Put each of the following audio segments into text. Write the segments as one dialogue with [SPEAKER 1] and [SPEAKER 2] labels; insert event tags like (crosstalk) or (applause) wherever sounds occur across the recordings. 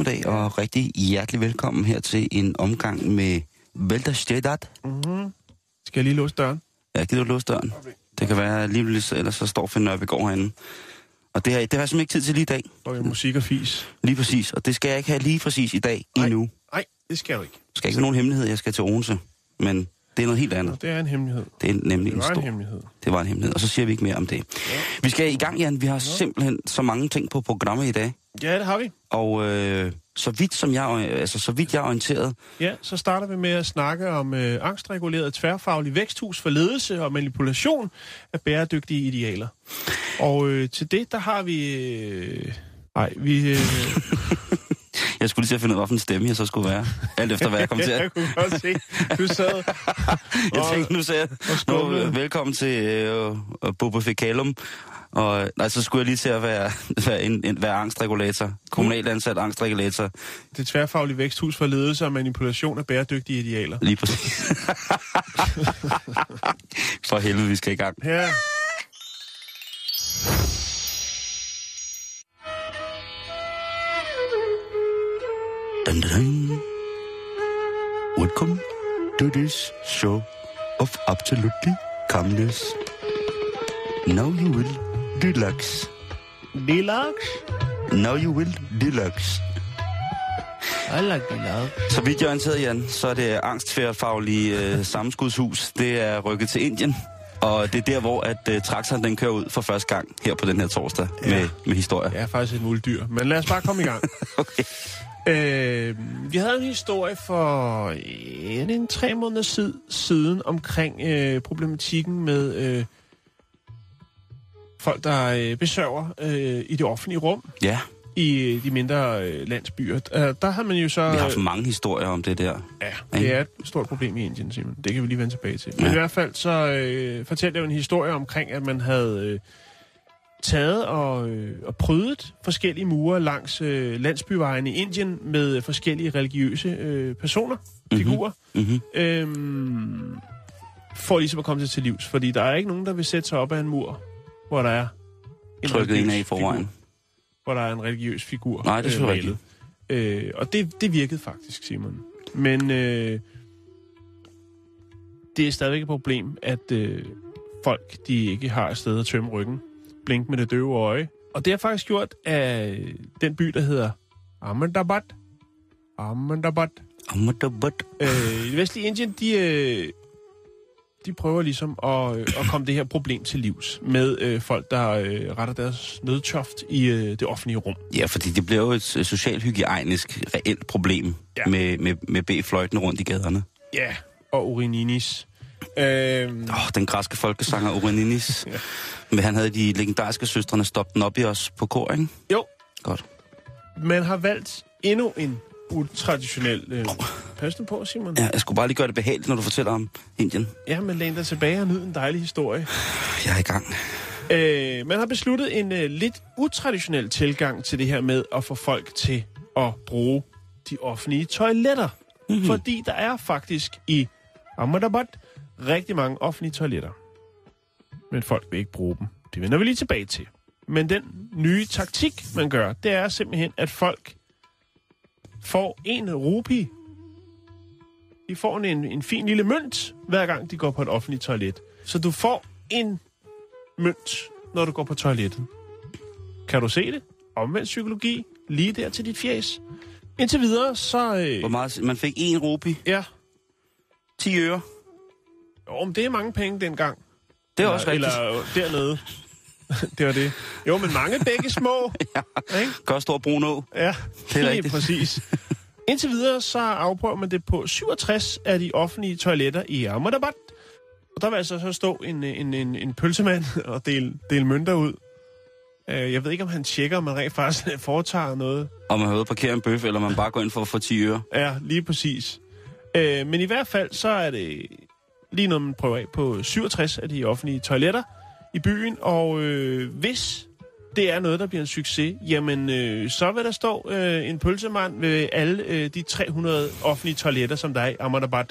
[SPEAKER 1] Eftermiddag, og rigtig hjertelig velkommen her til en omgang med Velterstedat.
[SPEAKER 2] Skal jeg lige låse døren?
[SPEAKER 1] Ja, gider du låse døren? Okay. Det kan være lige ellers så står Finn Nørbegaard herinde. Og det har, det har jeg simpelthen ikke tid til lige i dag.
[SPEAKER 2] Og musik og fis.
[SPEAKER 1] Lige præcis. Og det skal jeg ikke have lige præcis i dag,
[SPEAKER 2] Nej.
[SPEAKER 1] endnu.
[SPEAKER 2] Nej, det skal du ikke.
[SPEAKER 1] Det skal ikke være nogen hemmelighed, jeg skal til Odense. Men det er noget helt andet.
[SPEAKER 2] Det er en hemmelighed.
[SPEAKER 1] Det er nemlig
[SPEAKER 2] Det
[SPEAKER 1] en
[SPEAKER 2] en
[SPEAKER 1] stor...
[SPEAKER 2] hemmelighed.
[SPEAKER 1] Det var en hemmelighed, og så siger vi ikke mere om det. Ja. Vi skal i gang, Jan. Vi har simpelthen så mange ting på programmet i dag.
[SPEAKER 2] Ja, det har vi.
[SPEAKER 1] Og øh, så, vidt som jeg, altså, så vidt jeg er orienteret,
[SPEAKER 2] Ja, så starter vi med at snakke om øh, angstreguleret tværfaglig væksthus for ledelse og manipulation af bæredygtige idealer. Og øh, til det, der har vi... Øh, nej, vi... Øh, (laughs)
[SPEAKER 1] jeg skulle lige til at finde ud af, hvilken stemme jeg så skulle være. Alt efter, hvad jeg kom til at... (laughs)
[SPEAKER 2] jeg kunne godt se, du sad... (laughs)
[SPEAKER 1] Jeg tænkte, nu sagde jeg, nu, øh, velkommen til øh, Boba Fecalum. Og nej, så skulle jeg lige til at være, (laughs) være, en, en, være angstregulator. Kommunalt ansat angstregulator.
[SPEAKER 2] Det tværfaglige væksthus for ledelse og manipulation af bæredygtige idealer.
[SPEAKER 1] Lige præcis. For helvede, vi skal i gang.
[SPEAKER 2] Her
[SPEAKER 1] Dun. Welcome to this show of absolutely calmness. Now you will deluxe.
[SPEAKER 2] Deluxe.
[SPEAKER 1] Now you will deluxe.
[SPEAKER 2] I like deluxe.
[SPEAKER 1] Så vidt jeg er orienteret, Jan, så er det angstfærfaglige øh, sammenskudshus. Det er rykket til Indien. Og det er der, hvor at øh, traktoren den kører ud for første gang her på den her torsdag
[SPEAKER 2] Ja.
[SPEAKER 1] med, med historier.
[SPEAKER 2] Jeg er faktisk et muldyr, men lad os bare komme i gang. (laughs)
[SPEAKER 1] Okay.
[SPEAKER 2] Øh, vi havde en historie for det en tre måneder sid, siden omkring øh, problematikken med øh, folk, der øh, besøger øh, i det offentlige rum
[SPEAKER 1] Ja,
[SPEAKER 2] i øh, de mindre øh, landsbyer. Øh, der har man jo så...
[SPEAKER 1] vi har haft mange historier om det der.
[SPEAKER 2] Ja, det er et stort problem i Indien, Simon. Det kan vi lige vende tilbage til. Men
[SPEAKER 1] Ja.
[SPEAKER 2] i hvert fald så øh, fortalte jeg en historie omkring, at man havde øh, taget og, øh, og prydet forskellige mure langs øh, landsbyvejen i Indien med forskellige religiøse øh, personer,
[SPEAKER 1] Mhm.
[SPEAKER 2] figurer,
[SPEAKER 1] Mm-hmm.
[SPEAKER 2] øhm, for ligesom at komme til til livs. Fordi der er ikke nogen, der vil sætte sig op ad en mur, hvor der er en
[SPEAKER 1] Trykket ind af i forvejen.
[SPEAKER 2] Figur, hvor der er en religiøs figur.
[SPEAKER 1] Nej, det er selvfølgelig
[SPEAKER 2] malet. Øh, og det, det virkede faktisk, Simon. Men øh, det er stadigvæk et problem, at øh, folk de ikke har et sted at tømme ryggen. Blink med det døve øje. Og det har faktisk gjort, at den by, der hedder Ahmedabad, Ahmedabad, øh, i det vestlige Indien, de, øh, de prøver ligesom at, øh, at komme det her problem til livs med øh, folk, der øh, retter deres nødtoft i øh, det offentlige rum.
[SPEAKER 1] Ja, fordi det bliver jo et øh, socialt hygiejnisk reelt problem
[SPEAKER 2] ja.
[SPEAKER 1] med, med, med B-fløjten rundt i gaderne.
[SPEAKER 2] Ja, og urininis. Øh,
[SPEAKER 1] Åh, oh, den græske folkesanger Uraninis. (laughs)
[SPEAKER 2] Ja.
[SPEAKER 1] Men han havde de legendariske søstrene stoppet den op i os på kor, ikke?
[SPEAKER 2] jo,
[SPEAKER 1] Godt.
[SPEAKER 2] man har valgt endnu en utraditionel... Øh, pas nu på, Simon.
[SPEAKER 1] Ja, jeg skulle bare lige gøre det behageligt, når du fortæller om Indien.
[SPEAKER 2] Ja, men læn dig tilbage og nyd en dejlig historie.
[SPEAKER 1] Jeg er i gang.
[SPEAKER 2] Øh, man har besluttet en øh, lidt utraditionel tilgang til det her med at få folk til at bruge de offentlige toiletter. Mm-hmm. Fordi der er faktisk i Ahmedabad rigtig mange offentlige toiletter. Men folk vil ikke bruge dem. Det vender vi lige tilbage til. Men den nye taktik, man gør, det er simpelthen, at folk får en rupi. De får en, en fin lille mønt, hver gang de går på et offentligt toilet. Så du får en mønt, når du går på toilettet. Kan du se det? Omvendt psykologi, lige der til dit fjes. Indtil videre, så... Øh,
[SPEAKER 1] Hvor meget? Man fik en rupi,
[SPEAKER 2] ja,
[SPEAKER 1] 10 øre.
[SPEAKER 2] Jo, men det er mange penge dengang.
[SPEAKER 1] Det er også rigtigt.
[SPEAKER 2] Eller øh, dernede. (laughs) det var det. Jo, men mange begge små. (laughs)
[SPEAKER 1] Ja.
[SPEAKER 2] Ikke?
[SPEAKER 1] Gør stor brun å.
[SPEAKER 2] Ja,
[SPEAKER 1] Det er rigtigt.
[SPEAKER 2] præcis. (laughs) Indtil videre så afprøver man det på 67 af de offentlige toiletter i Ahmedabad. Og der vil altså så stå en, en, en, en pølsemand og dele, dele mønter ud. Øh, Jeg ved ikke, om han tjekker, om man rent faktisk foretager noget.
[SPEAKER 1] Om man har at parkere en bøf, eller man bare går ind for at få 10 øre.
[SPEAKER 2] Ja, lige præcis. Øh, men i hvert fald, så er det lige noget, man prøver af på 67 af de offentlige toiletter i byen. Og øh, hvis det er noget, der bliver en succes, jamen øh, så vil der stå øh, en pølsemand ved alle øh, de 300 offentlige toiletter, som der er i Ahmedabad.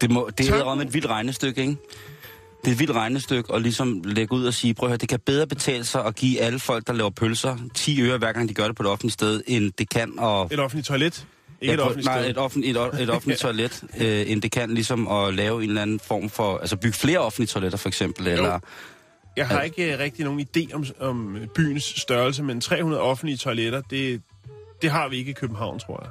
[SPEAKER 1] Det, må, det er om et vildt regnestykke, ikke? Det er et vildt regnestykke at ligesom lægge ud og sige, prøv at høre, det kan bedre betale sig at give alle folk, der laver pølser, 10 øre hver gang de gør det på et offentligt sted, end det kan at...
[SPEAKER 2] Et offentligt toilet. Ikke et
[SPEAKER 1] på-
[SPEAKER 2] offentligt
[SPEAKER 1] nej, et (laughs) offentligt, et, et offentligt toilet, øh, end det kan ligesom at lave en eller anden form for... Altså bygge flere offentlige toiletter, for eksempel, eller...
[SPEAKER 2] Jeg har ikke øh, rigtig nogen idé om, om byens størrelse, men 300 offentlige toiletter, det, det har vi ikke i København, tror jeg.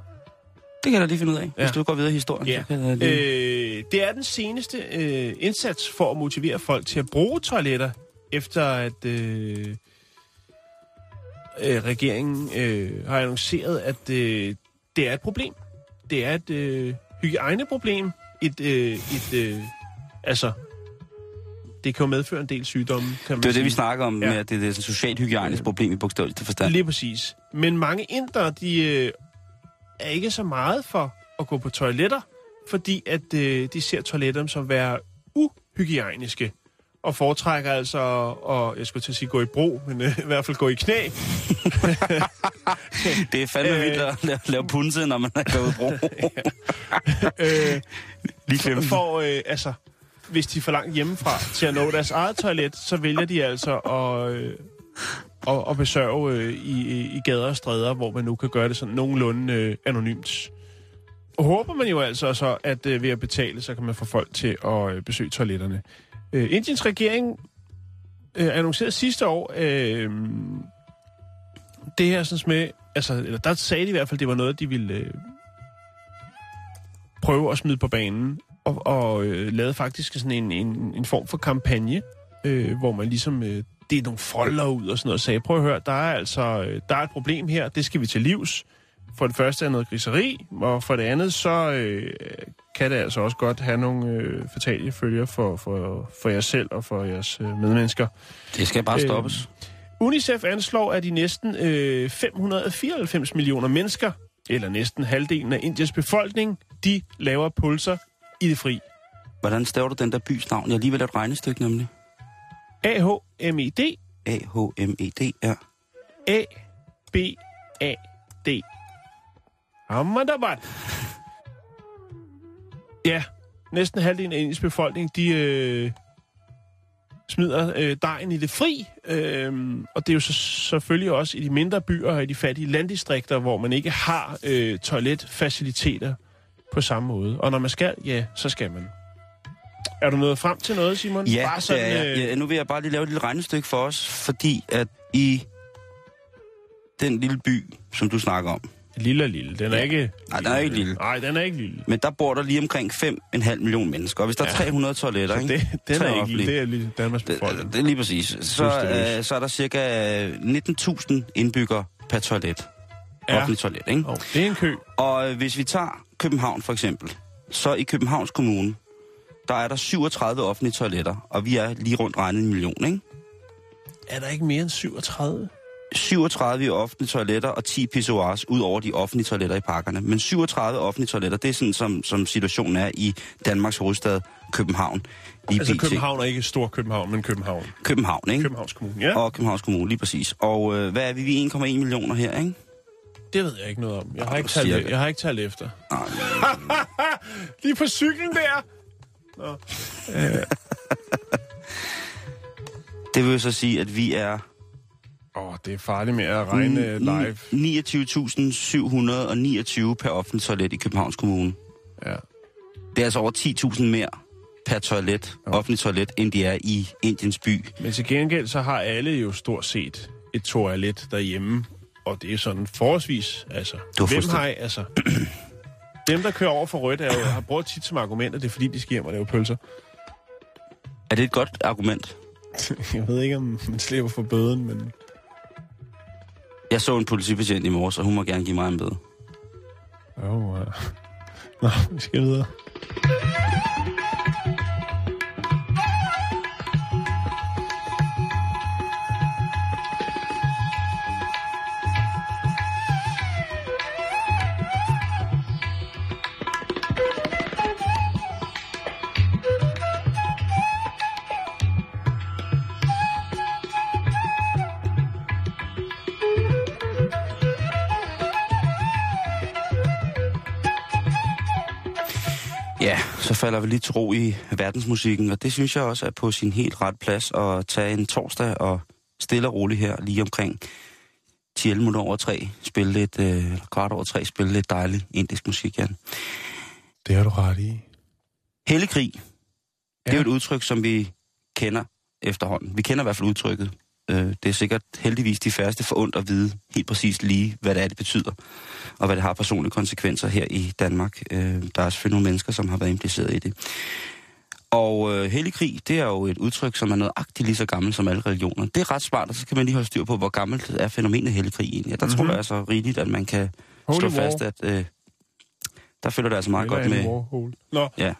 [SPEAKER 1] Det kan jeg da lige finde ud af, hvis
[SPEAKER 2] Ja.
[SPEAKER 1] du går videre i historien.
[SPEAKER 2] Ja.
[SPEAKER 1] så lige...
[SPEAKER 2] Øh, det er den seneste øh, indsats for at motivere folk til at bruge toiletter, efter at øh, øh, regeringen øh, har annonceret, at øh, det er et problem. Det er et øh, hygiejneproblem. Et, øh, et øh, altså, det kan jo medføre en del sygdomme, kan man
[SPEAKER 1] Det er det, vi snakker om,
[SPEAKER 2] Ja.
[SPEAKER 1] med, at det er et socialt hygiejnisk problem i bogstaveligt forstand.
[SPEAKER 2] Lige præcis. Men mange indere, de øh, er ikke så meget for at gå på toiletter, fordi at øh, de ser toiletter som være uhygiejniske. Og foretrækker altså, og jeg skulle til at sige gå i bro, men øh, i hvert fald gå i knæ. (laughs)
[SPEAKER 1] Det er fandme
[SPEAKER 2] Øh.
[SPEAKER 1] vildt at lave, lave punse, når man er gået i bro. (laughs)
[SPEAKER 2] øh,
[SPEAKER 1] Lige klemme
[SPEAKER 2] for, øh, altså, hvis de er for langt hjemmefra til at nå deres eget toilet, så vælger de altså at, øh, at, at besørge øh, i, i gader og stræder, hvor man nu kan gøre det sådan nogenlunde øh, anonymt. Og håber man jo altså så, at øh, ved at betale, så kan man få folk til at øh, besøge toiletterne. Øh, Indiens regering øh, annoncerede sidste år øh, det her sådan med, altså, eller der sagde de i hvert fald, det var noget, de ville øh, prøve at smide på banen, og, og øh, lavede faktisk sådan en, en, en form for kampagne, øh, hvor man ligesom øh, det er nogle folder ud og sådan noget, og sagde, prøv at høre, der er altså øh, der er et problem her, det skal vi til livs. For det første er noget griseri, og for det andet, så øh, kan det altså også godt have nogle øh, fatale følger for, for, for jer selv og for jeres øh, medmennesker.
[SPEAKER 1] Det skal bare
[SPEAKER 2] Øh,
[SPEAKER 1] stoppes.
[SPEAKER 2] UNICEF anslår, at de næsten øh, 594 millioner mennesker, eller næsten halvdelen af Indiens befolkning, de laver pulser i det fri.
[SPEAKER 1] Hvordan staver du den der bys navn? Jeg har lige vil lave et regnestykke, nemlig.
[SPEAKER 2] A-H-M-I-D,
[SPEAKER 1] A-H-M-E-D, ja.
[SPEAKER 2] A-B-A-D. Ahmedabad. Ja, næsten halvdelen af Indiens befolkning, de øh, smider øh, dejen i det fri. Øh, og det er jo så, selvfølgelig også i de mindre byer og i de fattige landdistrikter, hvor man ikke har øh, toiletfaciliteter på samme måde. Og når man skal, ja, så skal man. Er du nået frem til noget, Simon?
[SPEAKER 1] Ja,
[SPEAKER 2] Bare sådan,
[SPEAKER 1] er jeg.
[SPEAKER 2] øh,
[SPEAKER 1] ja, nu vil jeg bare lige lave et lille regnestykke for os, fordi at i den lille by, som du snakker om,
[SPEAKER 2] Lille og lille. Den er
[SPEAKER 1] Ja.
[SPEAKER 2] ikke...
[SPEAKER 1] Nej, den er ikke lille.
[SPEAKER 2] Nej, den er ikke lille.
[SPEAKER 1] men der bor der lige omkring 5,5 millioner mennesker. Og hvis der er
[SPEAKER 2] Ja.
[SPEAKER 1] 300 toiletter,
[SPEAKER 2] Så
[SPEAKER 1] ikke?
[SPEAKER 2] det, den er ikke lille. Det er lige Danmarks
[SPEAKER 1] Det,
[SPEAKER 2] befolkning.
[SPEAKER 1] det er lige præcis. Så, øh, så er der cirka 19.000 indbyggere per toilet.
[SPEAKER 2] Ja.
[SPEAKER 1] Offentlig toilet, ikke?
[SPEAKER 2] Oh, det er en kø.
[SPEAKER 1] Og øh, hvis vi tager København for eksempel, så i Københavns Kommune, der er der 37 offentlige toiletter, og vi er lige rundt regnet en million, ikke?
[SPEAKER 2] Er der ikke mere end 37?
[SPEAKER 1] 37 i offentlige toiletter og 10 pissoirs ud over de offentlige toiletter i parkerne. Men 37 offentlige toiletter, det er sådan, som, som situationen er i Danmarks hovedstad, København. Lige
[SPEAKER 2] Altså
[SPEAKER 1] pt.
[SPEAKER 2] København er ikke Stor København, men København.
[SPEAKER 1] København, ikke?
[SPEAKER 2] Københavns Kommune, ja.
[SPEAKER 1] Og Københavns Kommune, lige præcis. Og øh, hvad er vi? Vi er 1,1 millioner her, ikke?
[SPEAKER 2] Det ved jeg ikke noget om. Jeg har ikke talt, jeg har ikke talt efter.
[SPEAKER 1] Ah, (laughs)
[SPEAKER 2] Lige på cyklen der! Nå. (laughs)
[SPEAKER 1] Det vil så sige, at vi er
[SPEAKER 2] Åh, oh, det er farligt med at regne
[SPEAKER 1] Mm,
[SPEAKER 2] live.
[SPEAKER 1] 29.729 per offentlig toilet i Københavns Kommune.
[SPEAKER 2] Ja.
[SPEAKER 1] Det er altså over 10.000 mere per toilet, offentlig toilet, end de er i Indiens by.
[SPEAKER 2] Men til gengæld så har alle jo stort set et toilet derhjemme. Og det er sådan forholdsvis, altså...
[SPEAKER 1] Du
[SPEAKER 2] hvem har, altså... (clears throat) Dem, der kører over for rødt, er jo, har brugt tit som argument, at det er fordi, de skal hjem og lave pølser.
[SPEAKER 1] Er det et godt argument? (laughs)
[SPEAKER 2] Jeg ved ikke, om man slipper for bøden, men...
[SPEAKER 1] Jeg så en politibetjent i morges, og hun må gerne give mig en bøde.
[SPEAKER 2] Oh, uh. Nå, vi skal videre.
[SPEAKER 1] Falder vi lige til ro i verdensmusikken, og det synes jeg også er på sin helt ret plads at tage en torsdag og stille og roligt her lige omkring 10 minutter over tre, spille lidt, øh, kvart over tre, spille lidt dejlig indisk musik, Jan.
[SPEAKER 2] Det har du ret i.
[SPEAKER 1] Hellig krig, ja. det er jo et udtryk, som vi kender efterhånden. Vi kender i hvert fald udtrykket. Øh, det er sikkert heldigvis de færreste forundt at vide helt præcis lige, hvad det er, det betyder, og hvad det har personlige konsekvenser her i Danmark. Øh, der er selvfølgelig nogle mennesker, som har været impliceret i det. Og øh, hellig krig, det er jo et udtryk, som er nøjagtigt lige så gammelt som alle religioner. Det er ret smart, og så kan man lige holde styr på, hvor gammelt er fænomenet hellig krig egentlig. Og der mm-hmm. tror
[SPEAKER 2] Mhm.
[SPEAKER 1] jeg altså rigeligt, at man kan
[SPEAKER 2] Holy
[SPEAKER 1] slå
[SPEAKER 2] war.
[SPEAKER 1] fast, at øh, der følger det altså meget
[SPEAKER 2] Eller
[SPEAKER 1] godt med...
[SPEAKER 2] Warhol. Nå,
[SPEAKER 1] Ja.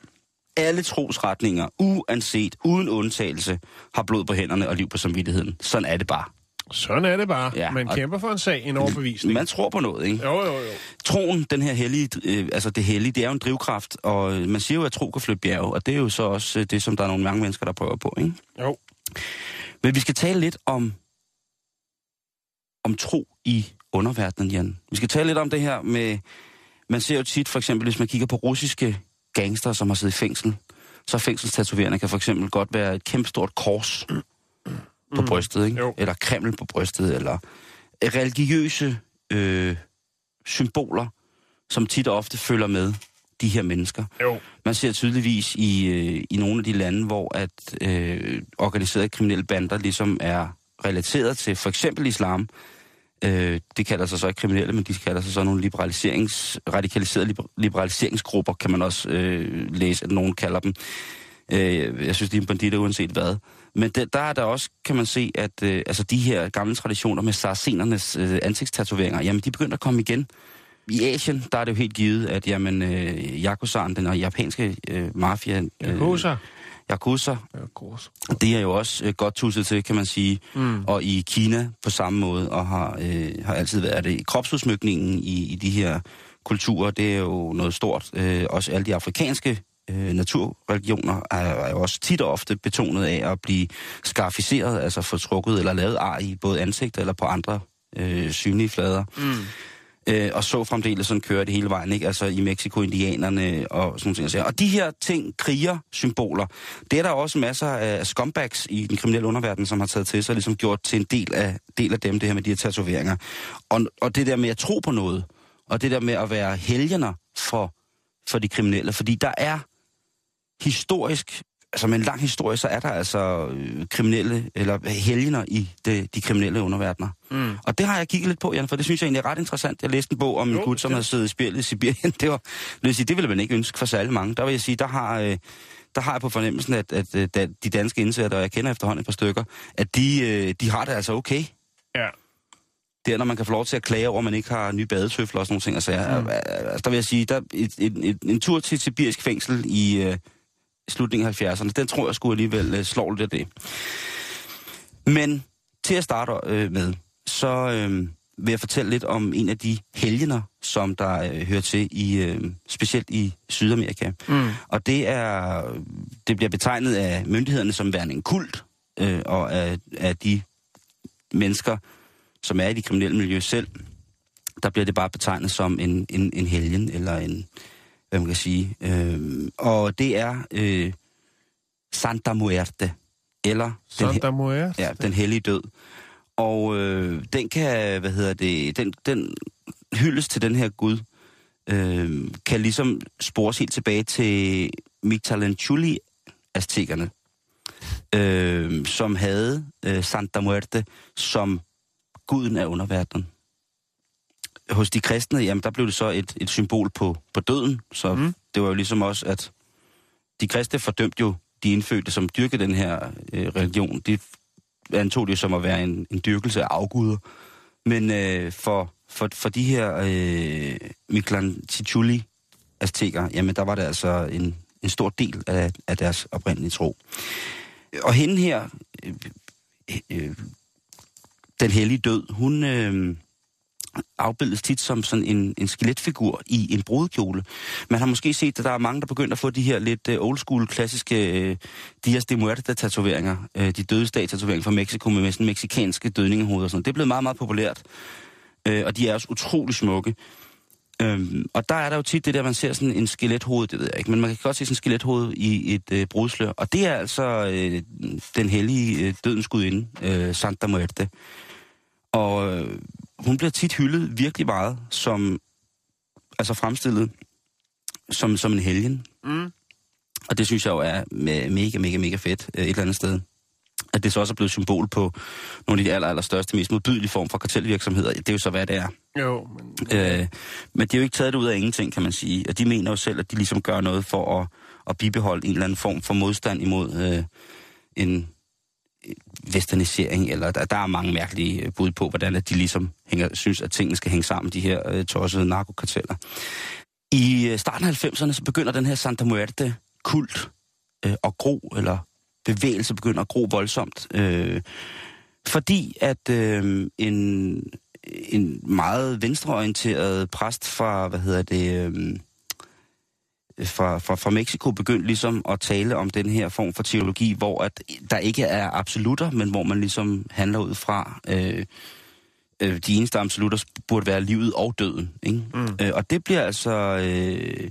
[SPEAKER 1] Alle trosretninger, uanset, uden undtagelse, har blod på hænderne og liv på samvittigheden. Sådan er det bare.
[SPEAKER 2] sådan er det bare.
[SPEAKER 1] Ja,
[SPEAKER 2] Man kæmper for en sag, en overbevisning.
[SPEAKER 1] Man tror på noget, ikke?
[SPEAKER 2] Jo, jo, jo.
[SPEAKER 1] Troen, den her hellige, øh, altså det hellige, det er jo en drivkraft, og øh, man siger jo, at tro kan flytte bjerge, og det er jo så også øh, det, som der er nogle mange mennesker, der prøver på, ikke?
[SPEAKER 2] Jo.
[SPEAKER 1] Men vi skal tale lidt om, om tro i underverdenen, Jan. Vi skal tale lidt om det her med, man ser jo tit, for eksempel, hvis man kigger på russiske gangster, som har siddet i fængsel, så fængselstatoverende kan for eksempel godt være et kæmpestort kors på
[SPEAKER 2] Mm.
[SPEAKER 1] brystet, ikke?
[SPEAKER 2] Jo.
[SPEAKER 1] Eller kreml på brystet, eller religiøse øh, symboler, som tit og ofte følger med de her mennesker.
[SPEAKER 2] Jo.
[SPEAKER 1] Man ser tydeligvis i, øh, i nogle af de lande, hvor at øh, organiserede kriminelle bander ligesom er relateret til for eksempel islam. Øh, det kalder sig så ikke kriminelle, men de kalder sig så nogle liberaliserings, radikaliserede liber- liberaliseringsgrupper, kan man også øh, læse, at nogen kalder dem. Øh, jeg synes, de er banditter uanset hvad. Men det, der er der også, kan man se, at øh, altså de her gamle traditioner med saracenernes øh, ansigtstatoveringer, jamen de begynder at komme igen. I Asien, der er det jo helt givet, at jamen, øh, Yakuza'en, den japanske øh, mafia, øh,
[SPEAKER 2] Yakuza.
[SPEAKER 1] Yakuza,
[SPEAKER 2] Yakuza.
[SPEAKER 1] det er jo også øh, godt tusset til, kan man sige.
[SPEAKER 2] Mm.
[SPEAKER 1] Og i Kina på samme måde, og har, øh, har altid været det. Kropsudsmykningen i, i de her kulturer, det er jo noget stort. Øh, også alle de afrikanske øh, naturreligioner er, er jo også tit og ofte betonet af at blive skarificeret, altså få trukket eller lavet ar i både ansigt eller på andre øh, synlige flader.
[SPEAKER 2] Mm.
[SPEAKER 1] Øh, og så fremdeles sådan kører det hele vejen, ikke? Altså i Mexico, indianerne og sådan noget. Og de her ting, kriger, symboler, det er der også masser af scumbags i den kriminelle underverden, som har taget til sig, og ligesom gjort til en del af, del af dem, det her med de her tatoveringer. Og, og det der med at tro på noget, og det der med at være helgener for, for de kriminelle, fordi der er historisk, altså med en lang historie, så er der altså øh, kriminelle, eller helgener i det, de kriminelle underverdener.
[SPEAKER 2] Mm.
[SPEAKER 1] Og det har jeg kigget lidt på, Jan, for det synes jeg egentlig er ret interessant. Jeg læste en bog om en gut, som havde siddet i spjældet i Sibirien. (laughs) Det, var, det, vil sige, det ville man ikke ønske for særlig mange. Der vil jeg sige, der har, øh, der har jeg på fornemmelsen, at, at, øh, da- de danske indsatte, og jeg kender efterhånden et par stykker, at de, de har det altså okay.
[SPEAKER 2] Ja.
[SPEAKER 1] Det er, når man kan få lov til at klage over, at man ikke har nye badetøfler og sådan nogle ting. Altså, mm. altså der vil jeg sige, der et, et, et, en tur til et sibirisk fængsel i slutningen af 70'erne, den tror jeg skulle alligevel øh, slår lidt af det. Men til at starte øh, med, så øh, vil jeg fortælle lidt om en af de helgener, som der øh, hører til i øh, specielt i Sydamerika.
[SPEAKER 2] Mm.
[SPEAKER 1] Og det er det bliver betegnet af myndighederne som værende en kult, øh, og af, af de mennesker, som er i det kriminelle miljø selv, der bliver det bare betegnet som en, en, en helgen, eller en, hvad man kan sige. Øh, og det er øh, Santa Muerte, eller den,
[SPEAKER 2] Santa Muerte.
[SPEAKER 1] Ja, den hellige død. Og øh, den kan, hvad hedder det, den, den hyldes til den her Gud, øh, kan ligesom spores helt tilbage til Mictlantecuhtli aztekerne, øh, som havde øh, Santa Muerte som guden af underverdenen. Hos de kristne, jamen der blev det så et, et symbol på, på døden, så
[SPEAKER 2] Mm.
[SPEAKER 1] det var jo ligesom også, at de kristne fordømte jo de indfødte, som dyrkede den her øh, religion. De antog det som at være en, en dyrkelse af afguder, Men øh, for, for, for de her øh, Michelangelo azteker, jamen der var det altså en, en stor del af, af deres oprindelige tro. Og hende her, øh, øh, den hellige død, hun øh, afbildes tit som sådan en, en skeletfigur i en brudekjole. Man har måske set, at der er mange, der begynder at få de her lidt øh, old school, klassiske øh, Dias de Muerte-tatoveringer. Øh, de dødsdag-tatoveringer fra Mexico med sådan meksikanske dødningehoveder og sådan Det er blevet meget, meget populært. Øh, og de er også utrolig smukke. Øhm, og der er der jo tit det der, man ser sådan en skelethoved, det ved jeg ikke, men man kan godt se sådan en skelethoved i et øh, brudslør. Og det er altså øh, den hellige øh, dødens gudinde, øh, Santa Muerte. Og øh, hun bliver tit hyldet virkelig meget som, altså fremstillet som, som en helgen.
[SPEAKER 2] Mm.
[SPEAKER 1] Og det synes jeg jo er mega, mega, mega fedt øh, et eller andet sted at det så også er blevet symbol på nogle af de aller, aller største, mest modbydelige form for kartelvirksomheder. Det er jo så, hvad det er.
[SPEAKER 2] Jo,
[SPEAKER 1] men... Øh, men de er jo ikke taget det ud af ingenting, kan man sige. Og de mener jo selv, at de ligesom gør noget for at, at bibeholde en eller anden form for modstand imod øh, en westernisering, eller der, der er mange mærkelige øh, bud på, hvordan at de ligesom hænger, synes, at tingene skal hænge sammen, de her øh, tossede narkokarteller. I øh, starten af 90'erne, så begynder den her Santa Muerte kult øh, at gro, eller bevægelse begynder at gro voldsomt. Øh, fordi at øh, en, en meget venstreorienteret præst fra, hvad hedder det, øh, fra, fra, fra Mexico begyndte ligesom at tale om den her form for teologi, hvor at der ikke er absolutter, men hvor man ligesom handler ud fra, øh, øh, de eneste absolutter burde være livet og døden. Ikke? Mm. Øh, og det bliver altså... Øh,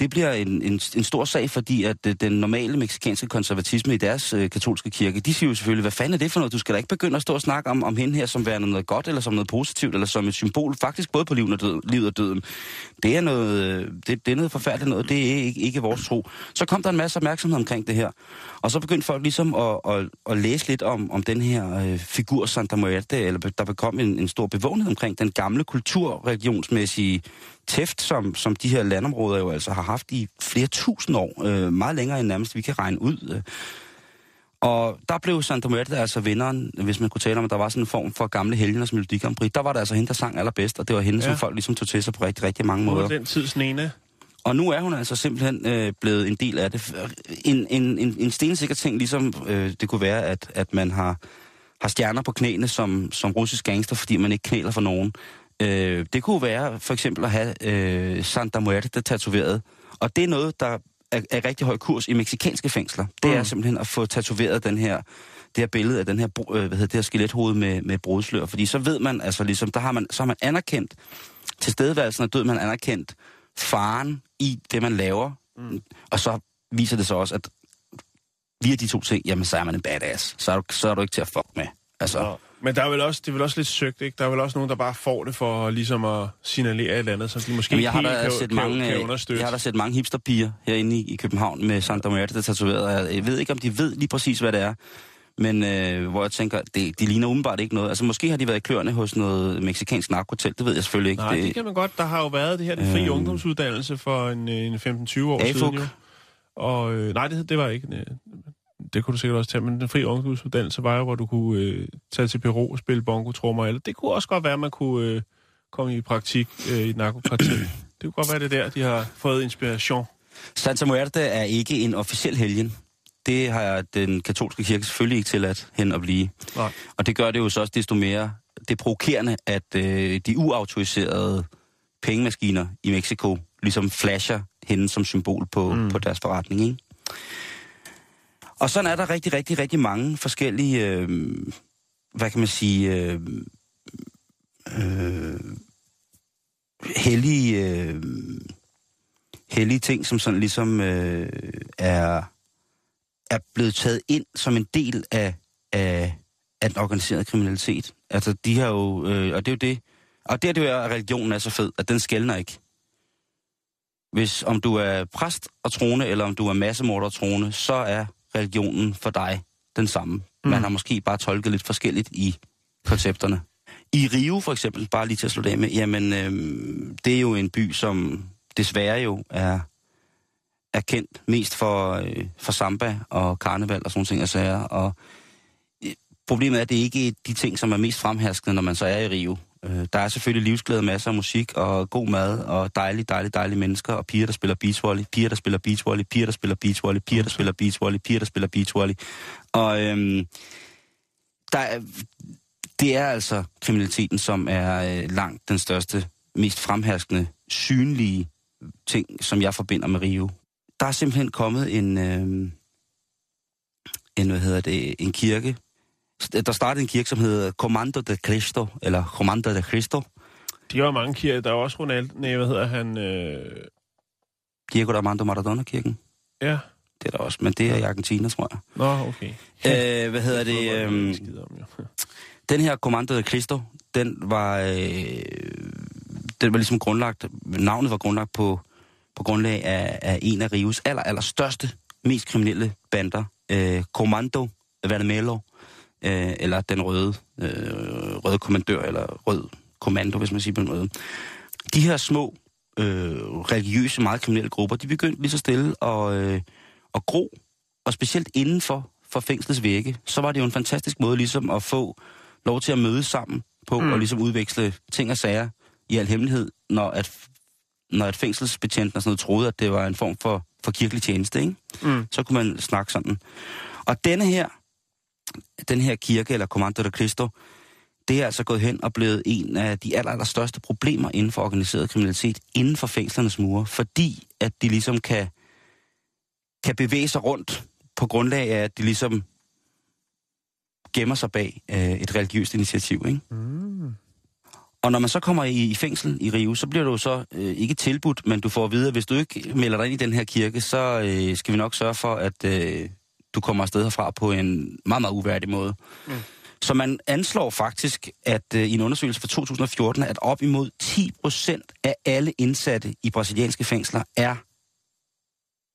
[SPEAKER 1] det bliver en, en, en stor sag, fordi at øh, den normale meksikanske konservatisme i deres øh, katolske kirke, de siger jo selvfølgelig, hvad fanden er det for noget? Du skal da ikke begynde at stå og snakke om, om hende her som værende noget godt, eller som noget positivt, eller som et symbol, faktisk både på livet og, død, livet og døden. Det er noget, øh, det, det er noget forfærdeligt noget, det er ikke, ikke vores tro. Så kom der en masse opmærksomhed omkring det her, og så begyndte folk ligesom at, at, at læse lidt om, om den her øh, figur Santa Muerte, eller der bekom en, en stor bevågenhed omkring den gamle kulturregionsmæssige tæft, som, som de her landområder jo altså har haft i flere tusind år. Øh, meget længere end nærmest vi kan regne ud. Øh. Og der blev Santa Muerte altså vinderen, hvis man kunne tale om, at der var sådan en form for gamle helgeners Melodi Grand Prix. Der var det altså hende, der sang allerbedst, og det var hende, ja. som folk ligesom tog til sig på rigtig, rigtig mange måder.
[SPEAKER 2] den tids Nena.
[SPEAKER 1] Og nu er hun altså simpelthen øh, blevet en del af det. En, en, en, en stensikker ting, ligesom øh, det kunne være, at, at man har, har stjerner på knæene som, som russisk gangster, fordi man ikke knæler for nogen. Øh, det kunne være for eksempel at have øh, Santa Muerte tatoveret. Og det er noget, der er, er rigtig høj kurs i meksikanske fængsler. Det mm. er simpelthen at få tatoveret den her, det her billede af den her, øh, hvad hedder det her skelethoved med, med brudslør. Fordi så ved man, altså ligesom, der har man, så har man anerkendt tilstedeværelsen af død, man anerkendt faren i det, man laver. Mm. Og så viser det så også, at via de to ting, jamen så er man en badass. Så er du, så er du ikke til at fuck med. Altså.
[SPEAKER 2] Men der er vel også, det er vel også lidt søgt, ikke? Der er vel også nogen, der bare får det for ligesom at signalere et eller andet, som de måske
[SPEAKER 1] Jamen, jeg
[SPEAKER 2] har
[SPEAKER 1] helt kan, set
[SPEAKER 2] kan,
[SPEAKER 1] mange,
[SPEAKER 2] kan understøtte.
[SPEAKER 1] Jeg har da set mange hipsterpiger herinde i, i København med Santa Muerte, der tatoveret. Jeg ved ikke, om de ved lige præcis, hvad det er. Men øh, hvor jeg tænker, det, de ligner umiddelbart ikke noget. Altså måske har de været i kløerne hos noget meksikansk narkotel, det ved jeg selvfølgelig ikke.
[SPEAKER 2] Nej,
[SPEAKER 1] det,
[SPEAKER 2] det kan man godt. Der har jo været det her, den frie øh, ungdomsuddannelse for en, en 15-20 år AFUG. siden jo. Og øh, nej, det, det var ikke det kunne du sikkert også tage, men den fri ungdomsuddannelse var jo, hvor du kunne øh, tage til Peru og spille bongo-trommer. Eller det kunne også godt være, at man kunne øh, komme i praktik øh, i et narkoparti. (clears throat) det kunne godt være, det der, de har fået inspiration.
[SPEAKER 1] Santa Muerte er ikke en officiel helgen. Det har den katolske kirke selvfølgelig ikke tilladt hen at blive. Nej. Og det gør det jo så også desto mere det provokerende, at øh, de uautoriserede pengemaskiner i Mexico ligesom flasher hende som symbol på, mm. på deres forretning. Ikke? Og sådan er der rigtig, rigtig, rigtig mange forskellige, øh, hvad kan man sige, øh, øh, hellige, øh, hellige ting, som sådan ligesom øh, er, er blevet taget ind som en del af, af, af den organiserede kriminalitet. Altså, de har jo, øh, og det er jo det, og det er det jo, at religionen er så fed, at den skældner ikke. Hvis om du er præst og trone, eller om du er massemorder og trone, så er religionen for dig den samme. Mm. Man har måske bare tolket lidt forskelligt i koncepterne. I Rio for eksempel, bare lige til at slå det med, jamen øh, det er jo en by, som desværre jo er, er kendt mest for, øh, for samba og karneval og sådan ting. Altså, og øh, problemet er, at det ikke er de ting, som er mest fremherskende, når man så er i Rio. Øh, der er selvfølgelig livsglæde, masser af musik og god mad og dejlige, dejlige, dejlige mennesker og piger, der spiller beachvolley, piger, der spiller beachvolley, piger, der spiller beachvolley, piger, der spiller beachvolley, piger, der spiller beachvolley. Og øhm, der er, det er altså kriminaliteten, som er øh, langt den største, mest fremherskende, synlige ting, som jeg forbinder med Rio. Der er simpelthen kommet en, øh, en, hvad hedder det, en kirke. Der startede en kirke, som hedder Comando de Cristo, eller Comando de Cristo.
[SPEAKER 2] De jo mange kirker. Der er også Ronald... Nej, hvad hedder han? Øh...
[SPEAKER 1] Diego Armando Maradona-kirken.
[SPEAKER 2] Ja.
[SPEAKER 1] Det er der også, men det er i Argentina, tror jeg.
[SPEAKER 2] Nå, okay.
[SPEAKER 1] Øh, hvad hedder det? (laughs) Øh,
[SPEAKER 2] om, jo. (laughs)
[SPEAKER 1] Den her Commando de Cristo, den var, øh, den var ligesom grundlagt, navnet var grundlagt på, på grundlag af, af en af Rios aller, aller største, mest kriminelle bander, øh, Commando Vermelho, øh, eller den røde, øh, røde kommandør, eller rød kommando, hvis man siger på en måde. De her små, øh, religiøse, meget kriminelle grupper, de begyndte lige så stille at, øh, at gro, og specielt inden for, for fængslets vægge, så var det jo en fantastisk måde ligesom at få lov til at mødes sammen på, mm. og ligesom udveksle ting og sager i al hemmelighed, når at, når et fængselsbetjent og sådan noget troede, at det var en form for, for kirkelig tjeneste, ikke?
[SPEAKER 2] Mm.
[SPEAKER 1] så kunne man snakke sådan. Og denne her, den her kirke, eller Commando de Cristo, det er altså gået hen og blevet en af de aller, aller største problemer inden for organiseret kriminalitet, inden for fængslernes mure, fordi at de ligesom kan, kan bevæge sig rundt på grundlag af, at de ligesom gemmer sig bag øh, et religiøst initiativ. Ikke?
[SPEAKER 2] Mm.
[SPEAKER 1] Og når man så kommer i, i fængsel i Rio, så bliver du så øh, ikke tilbudt, men du får at vide, at hvis du ikke melder dig ind i den her kirke, så øh, skal vi nok sørge for, at øh, du kommer afsted herfra på en meget, meget uværdig måde. Mm. Så man anslår faktisk, at øh, i en undersøgelse fra 2014, at op imod 10 procent af alle indsatte i brasilianske fængsler er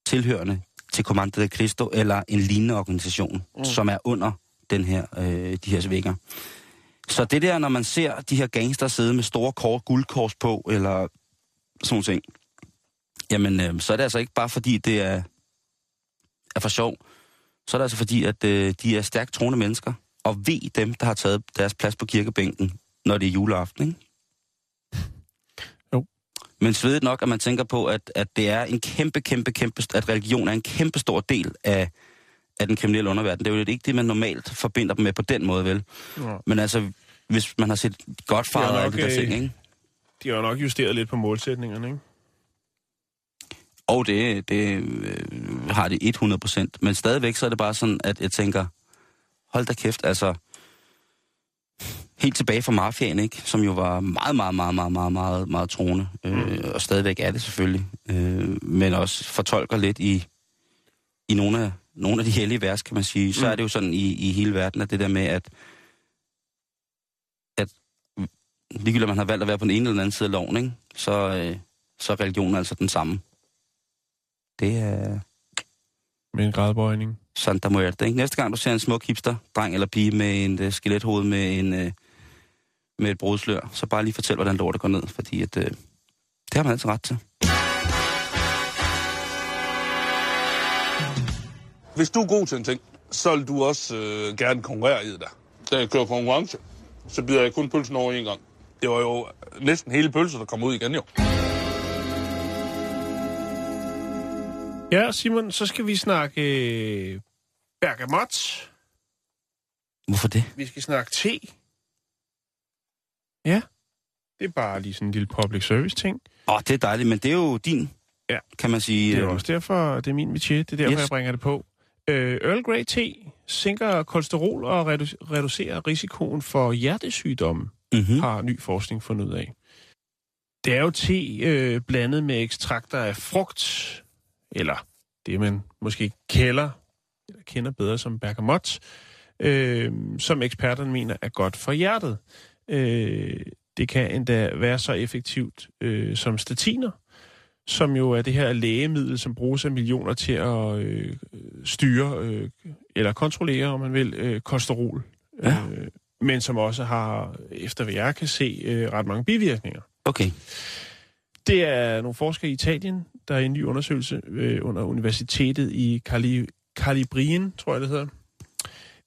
[SPEAKER 1] tilhørende til Comando de Cristo eller en lignende organisation, mm. som er under den her, øh, de her vægger. Så det der, når man ser de her gangster sidde med store kort, guldkors på, eller sådan ting, jamen, øh, så er det altså ikke bare fordi, det er, er for sjov. Så er det altså fordi, at øh, de er stærkt troende mennesker, og ved dem, der har taget deres plads på kirkebænken, når det er juleaften, ikke? (laughs)
[SPEAKER 2] Jo.
[SPEAKER 1] Men svedigt nok, at man tænker på, at, at det er en kæmpe, kæmpe, kæmpe, at religion er en kæmpe stor del af, af den kriminelle underverden. Det er jo ikke det, man normalt forbinder dem med på den måde, vel?
[SPEAKER 2] Ja.
[SPEAKER 1] Men altså, hvis man har set godt og alle de der ting,
[SPEAKER 2] øh,
[SPEAKER 1] ikke?
[SPEAKER 2] De har jo nok justeret lidt på målsætningerne, ikke?
[SPEAKER 1] Og det, det øh, har det 100 procent. Men stadigvæk så er det bare sådan, at jeg tænker, hold da kæft, altså... Helt tilbage fra mafiaen, ikke? Som jo var meget, meget, meget, meget, meget, meget, meget troende. Øh, og stadigvæk er det selvfølgelig. Øh, men også fortolker lidt i, i nogle, af, nogle af de hellige vers, kan man sige. Så
[SPEAKER 2] Mm.
[SPEAKER 1] er det jo sådan i, i hele verden, at det der med, at, at ligegyldigt om man har valgt at være på den ene eller den anden side af loven, ikke? Så, øh, så er religionen altså den samme. Det er
[SPEAKER 2] Med en gradbøjning.
[SPEAKER 1] Santa Muerte. Ikke? Næste gang du ser en smuk hipster, dreng eller pige med en uh, skelethoved med en uh, med et brudslør, så bare lige fortæl, hvordan lortet går ned, fordi at, uh, det har man altså ret til.
[SPEAKER 3] Hvis du er god til en ting, så vil du også øh, gerne konkurrere i det der. Da jeg kører konkurrence, så bider jeg kun pølsen over en gang. Det var jo næsten hele pølsen, der kom ud igen jo.
[SPEAKER 2] Ja, Simon, så skal vi snakke øh, bergamot.
[SPEAKER 1] Hvorfor det?
[SPEAKER 2] Vi skal snakke te. Ja, det er bare lige sådan en lille public service ting.
[SPEAKER 1] Åh, oh, det er dejligt, men det er jo din,
[SPEAKER 2] Ja.
[SPEAKER 1] kan man sige.
[SPEAKER 2] Det er
[SPEAKER 1] øh,
[SPEAKER 2] også derfor, det er min métier. Det er derfor,
[SPEAKER 1] Yes.
[SPEAKER 2] jeg bringer det på. Øh, Earl Grey te sænker kolesterol og redu- reducerer risikoen for hjertesygdomme,
[SPEAKER 1] Mm-hmm.
[SPEAKER 2] har ny forskning fundet ud af. Det er jo te øh, blandet med ekstrakter af frugt, eller det man måske kalder, eller kender bedre som bergamot, øh, som eksperterne mener er godt for hjertet. Øh, det kan endda være så effektivt øh, som statiner, som jo er det her lægemiddel, som bruges af millioner til at øh, styre øh, eller kontrollere, om man vil, øh, kolesterol.
[SPEAKER 1] Ja.
[SPEAKER 2] Øh, men som også har, efter hvad jeg kan se, øh, ret mange bivirkninger.
[SPEAKER 1] Okay.
[SPEAKER 2] Det er nogle forskere i Italien, der i en ny undersøgelse øh, under universitetet i Cali, Calibrien, tror jeg det hedder.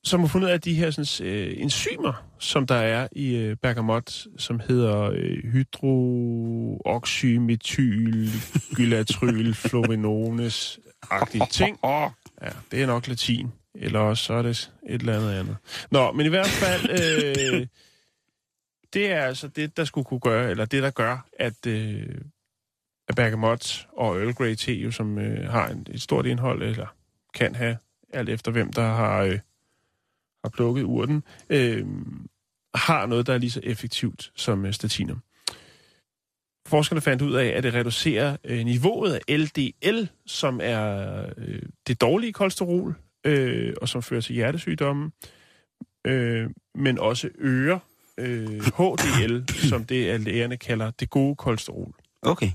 [SPEAKER 2] som har fundet af, de her sådan, øh, enzymer, som der er i øh, bergamot, som hedder øh, hydrooxymetyl gylatryl (laughs) florinones agtige ting. Ja, det er nok latin. Eller også så er det et eller andet andet. Nå, men i hvert fald, øh, (laughs) det er altså det, der skulle kunne gøre, eller det, der gør, at, øh, at bergamot og Earl Grey te, jo, som øh, har en, et stort indhold, eller kan have, alt efter hvem, der har, øh, har plukket urten, øh, har noget, der er lige så effektivt som øh, statiner. Forskerne fandt ud af, at det reducerer øh, niveauet af LDL, som er øh, det dårlige kolesterol, øh, og som fører til hjertesygdomme, øh, men også øger øh, HDL, som det lægerne kalder det gode kolesterol.
[SPEAKER 1] Okay.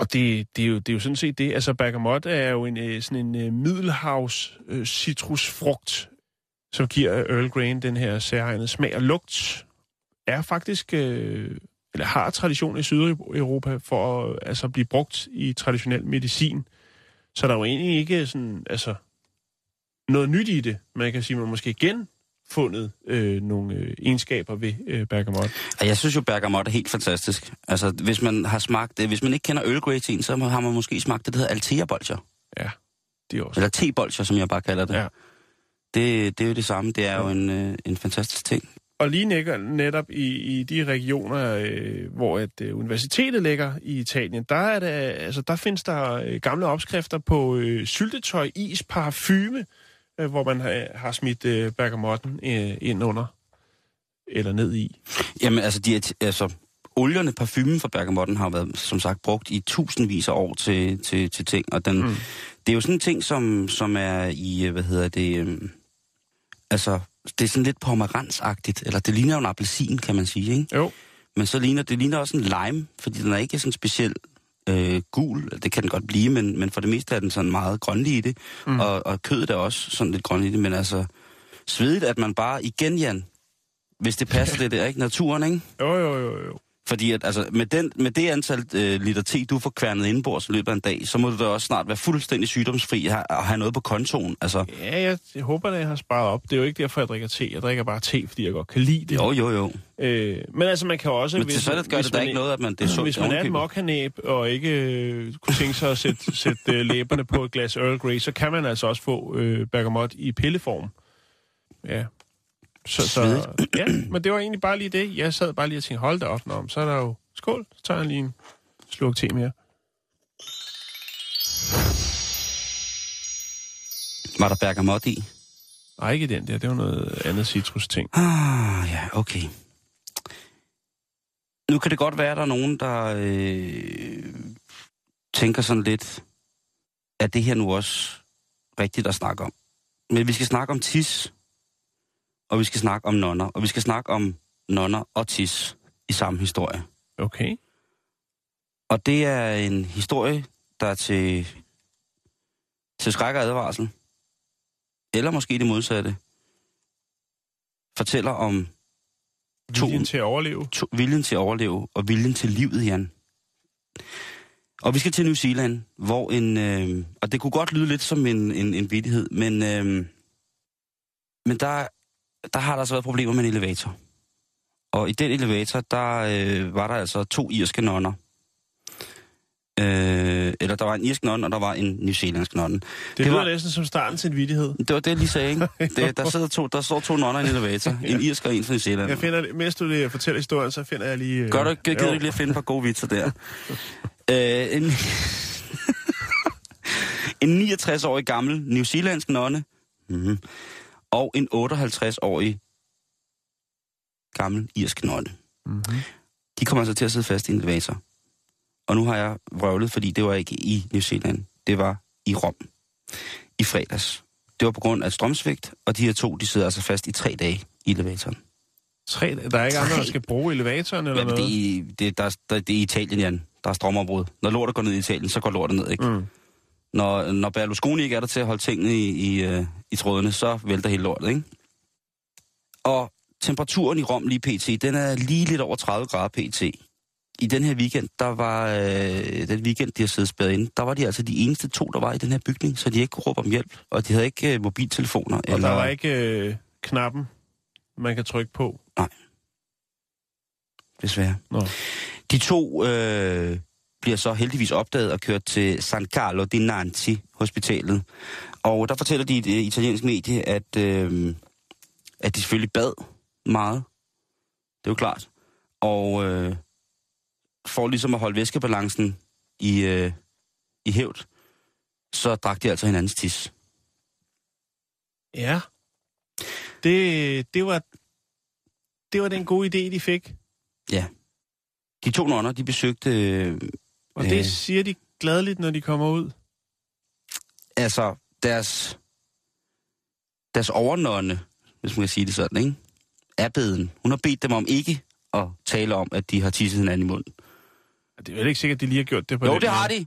[SPEAKER 2] Og det, det, er jo, det er jo sådan set det. Altså, bergamot er jo en, øh, sådan en øh, middelhavs citrusfrugt, som giver øh, Earl Grey den her særegnede smag og lugt. Er faktisk, eller har tradition i Sydeuropa for at altså, blive brugt i traditionel medicin. Så der er jo egentlig ikke sådan, altså, noget nyt i det. Man kan sige, man måske igen fundet øh, nogle øh, egenskaber ved øh, bergamot.
[SPEAKER 1] Ja, Jeg synes jo, bergamot er helt fantastisk. Altså, hvis man har smagt det, hvis man ikke kender Earl Grey teen, så har man måske smagt det, der hedder Altea bolcher.
[SPEAKER 2] Ja, det er også.
[SPEAKER 1] Eller te-bolcher, som jeg bare kalder det.
[SPEAKER 2] Ja.
[SPEAKER 1] Det, det er jo det samme. Det er jo en, øh, en fantastisk ting.
[SPEAKER 2] Og lige nækker, netop i, i de regioner, øh, hvor at, øh, universitetet ligger i Italien, der, er det, altså, der findes der øh, gamle opskrifter på øh, syltetøj, is, parfume, øh, hvor man har, har smidt øh, bergamotten øh, ind under eller ned i.
[SPEAKER 1] Jamen, altså, de, altså olierne, parfumen fra bergamotten har været, som sagt, brugt i tusindvis af år til, til, til ting. Og den, mm. det er jo sådan en ting, som, som er i, øh, hvad hedder det, øhm, altså, det er sådan lidt pomeransagtigt, eller det ligner jo en appelsin, kan man sige, ikke?
[SPEAKER 2] Jo.
[SPEAKER 1] Men så ligner det ligner også en lime, fordi den er ikke sådan specielt øh, gul. Det kan den godt blive, men, men for det meste er den sådan meget grønlig i det. Mm. Og, og kødet er også sådan lidt grønligt i det, men altså svedigt, at man bare igen, Jan, hvis det passer (laughs) det der, ikke? Naturen, ikke?
[SPEAKER 2] Jo, jo, jo, jo.
[SPEAKER 1] Fordi at, altså, med, den, med det antal øh, liter te, du får kværnet indenbords i løbet af en dag, så må du da også snart være fuldstændig sygdomsfri og have, og have noget på kontoen. Altså,
[SPEAKER 2] Ja, jeg, jeg håber, at jeg har sparet op. Det er jo ikke derfor, jeg drikker te. Jeg drikker bare te, fordi jeg godt kan lide det.
[SPEAKER 1] jo, jo, jo.
[SPEAKER 2] Øh, men altså, man kan også...
[SPEAKER 1] Men til så gør det da ikke noget, at man, det er sundt.
[SPEAKER 2] Hvis man er en mokkanæb og ikke øh, kunne tænke sig at sætte, (laughs) sætte øh, læberne på et glas Earl Grey, så kan man altså også få øh, bergamot i pilleform. Ja. Så, så, (clears throat) ja, men det var egentlig bare lige det. Jeg sad bare lige og tænkte, hold da op, Nå, så er der jo... Skål, så tager jeg lige en slurk te mere.
[SPEAKER 1] Var der bergamot i?
[SPEAKER 2] Nej, ikke den der. Det var noget andet citrus-ting.
[SPEAKER 1] Ah, ja, okay. Nu kan det godt være, at der er nogen, der øh, tænker sådan lidt, at det her nu også rigtigt at snakke om. Men vi skal snakke om tis, og vi skal snakke om nonner, og vi skal snakke om nonner og tis i samme historie.
[SPEAKER 2] Okay.
[SPEAKER 1] Og det er en historie, der er til, til skræk og advarsel. Eller måske det modsatte. Fortæller om To-
[SPEAKER 2] Viljen til at overleve.
[SPEAKER 1] to, viljen til at overleve og viljen til livet, Jan. Og vi skal til New Zealand, hvor en... Øh, og det kunne godt lyde lidt som en, en, en vittighed, men, øh, men der, der har der altså været problemer med en elevator. Og i den elevator, der øh, var der altså to irske nonner. Øh, eller der var en irsk nonne, og der var en newzealandsk nonne.
[SPEAKER 2] Det, det lyder
[SPEAKER 1] var-
[SPEAKER 2] næsten som starten til en vittighed.
[SPEAKER 1] Det var det, jeg lige sagde, ikke? (laughs) Det, der, sidder to, der står to nonner i en elevator. (laughs) En irsk og en fra New Zealand.
[SPEAKER 2] Jeg finder, mens du det fortæller historien, så finder jeg lige... øh,
[SPEAKER 1] Gør du ikke, gider du ikke lige at finde et par gode vitser der? (laughs) øh, en, en 69-årig gammel New Zealandsk nonne, mm-hmm, og en 58-årig gammel irsk nonne.
[SPEAKER 2] Mhm.
[SPEAKER 1] De kommer altså til at sidde fast i en elevator. Og nu har jeg vrøvlet, fordi det var ikke i New Zealand. Det var i Rom. I fredags. Det var på grund af strømsvigt, og de her to, de sidder altså fast i tre dage i elevatoren.
[SPEAKER 2] Tre, der er ikke andre, der skal bruge elevatoren eller
[SPEAKER 1] Ja, men det,
[SPEAKER 2] noget?
[SPEAKER 1] er, det, der, der, det er i Italien, Jan. Der er strømopbrud. Når lortet går ned i Italien, så går lortet ned, ikke?
[SPEAKER 2] Mm.
[SPEAKER 1] Når, når Berlusconi ikke er der til at holde tingene i, i, øh, i trådene, så vælter hele lortet, ikke? Og temperaturen i Rom lige pt., den er lige lidt over 30 grader pt. i den her weekend, der var øh, den weekend, de har siddet spærret inde, der var de altså de eneste to, der var i den her bygning, så de ikke kunne råbe om hjælp, og de havde ikke øh, mobiltelefoner.
[SPEAKER 2] Og
[SPEAKER 1] eller...
[SPEAKER 2] der var ikke øh, knappen, man kan trykke på.
[SPEAKER 1] Desværre.
[SPEAKER 2] Nå.
[SPEAKER 1] De to øh, bliver så heldigvis opdaget og kørt til San Carlo di Nanti hospitalet. Og der fortæller de et øh, italiensk medie, at, øh, at de selvfølgelig bad meget. Det er jo klart. Og øh, for ligesom at holde væskebalancen i, øh, i hævd, så drak de altså hinandens tis.
[SPEAKER 2] Ja. Det, det var det var den gode idé, de fik.
[SPEAKER 1] Ja. De to nonner, de besøgte... Øh,
[SPEAKER 2] Og
[SPEAKER 1] Øh.
[SPEAKER 2] det siger de gladeligt, når de kommer ud.
[SPEAKER 1] altså deres, deres overnånde, hvis man kan sige det sådan, ikke? er beden. Hun har bedt dem om ikke at tale om, at de har tisset hinanden i munden.
[SPEAKER 2] Det er vel ikke sikkert, at de lige har gjort det på
[SPEAKER 1] Jo, det har
[SPEAKER 2] måde.
[SPEAKER 1] de.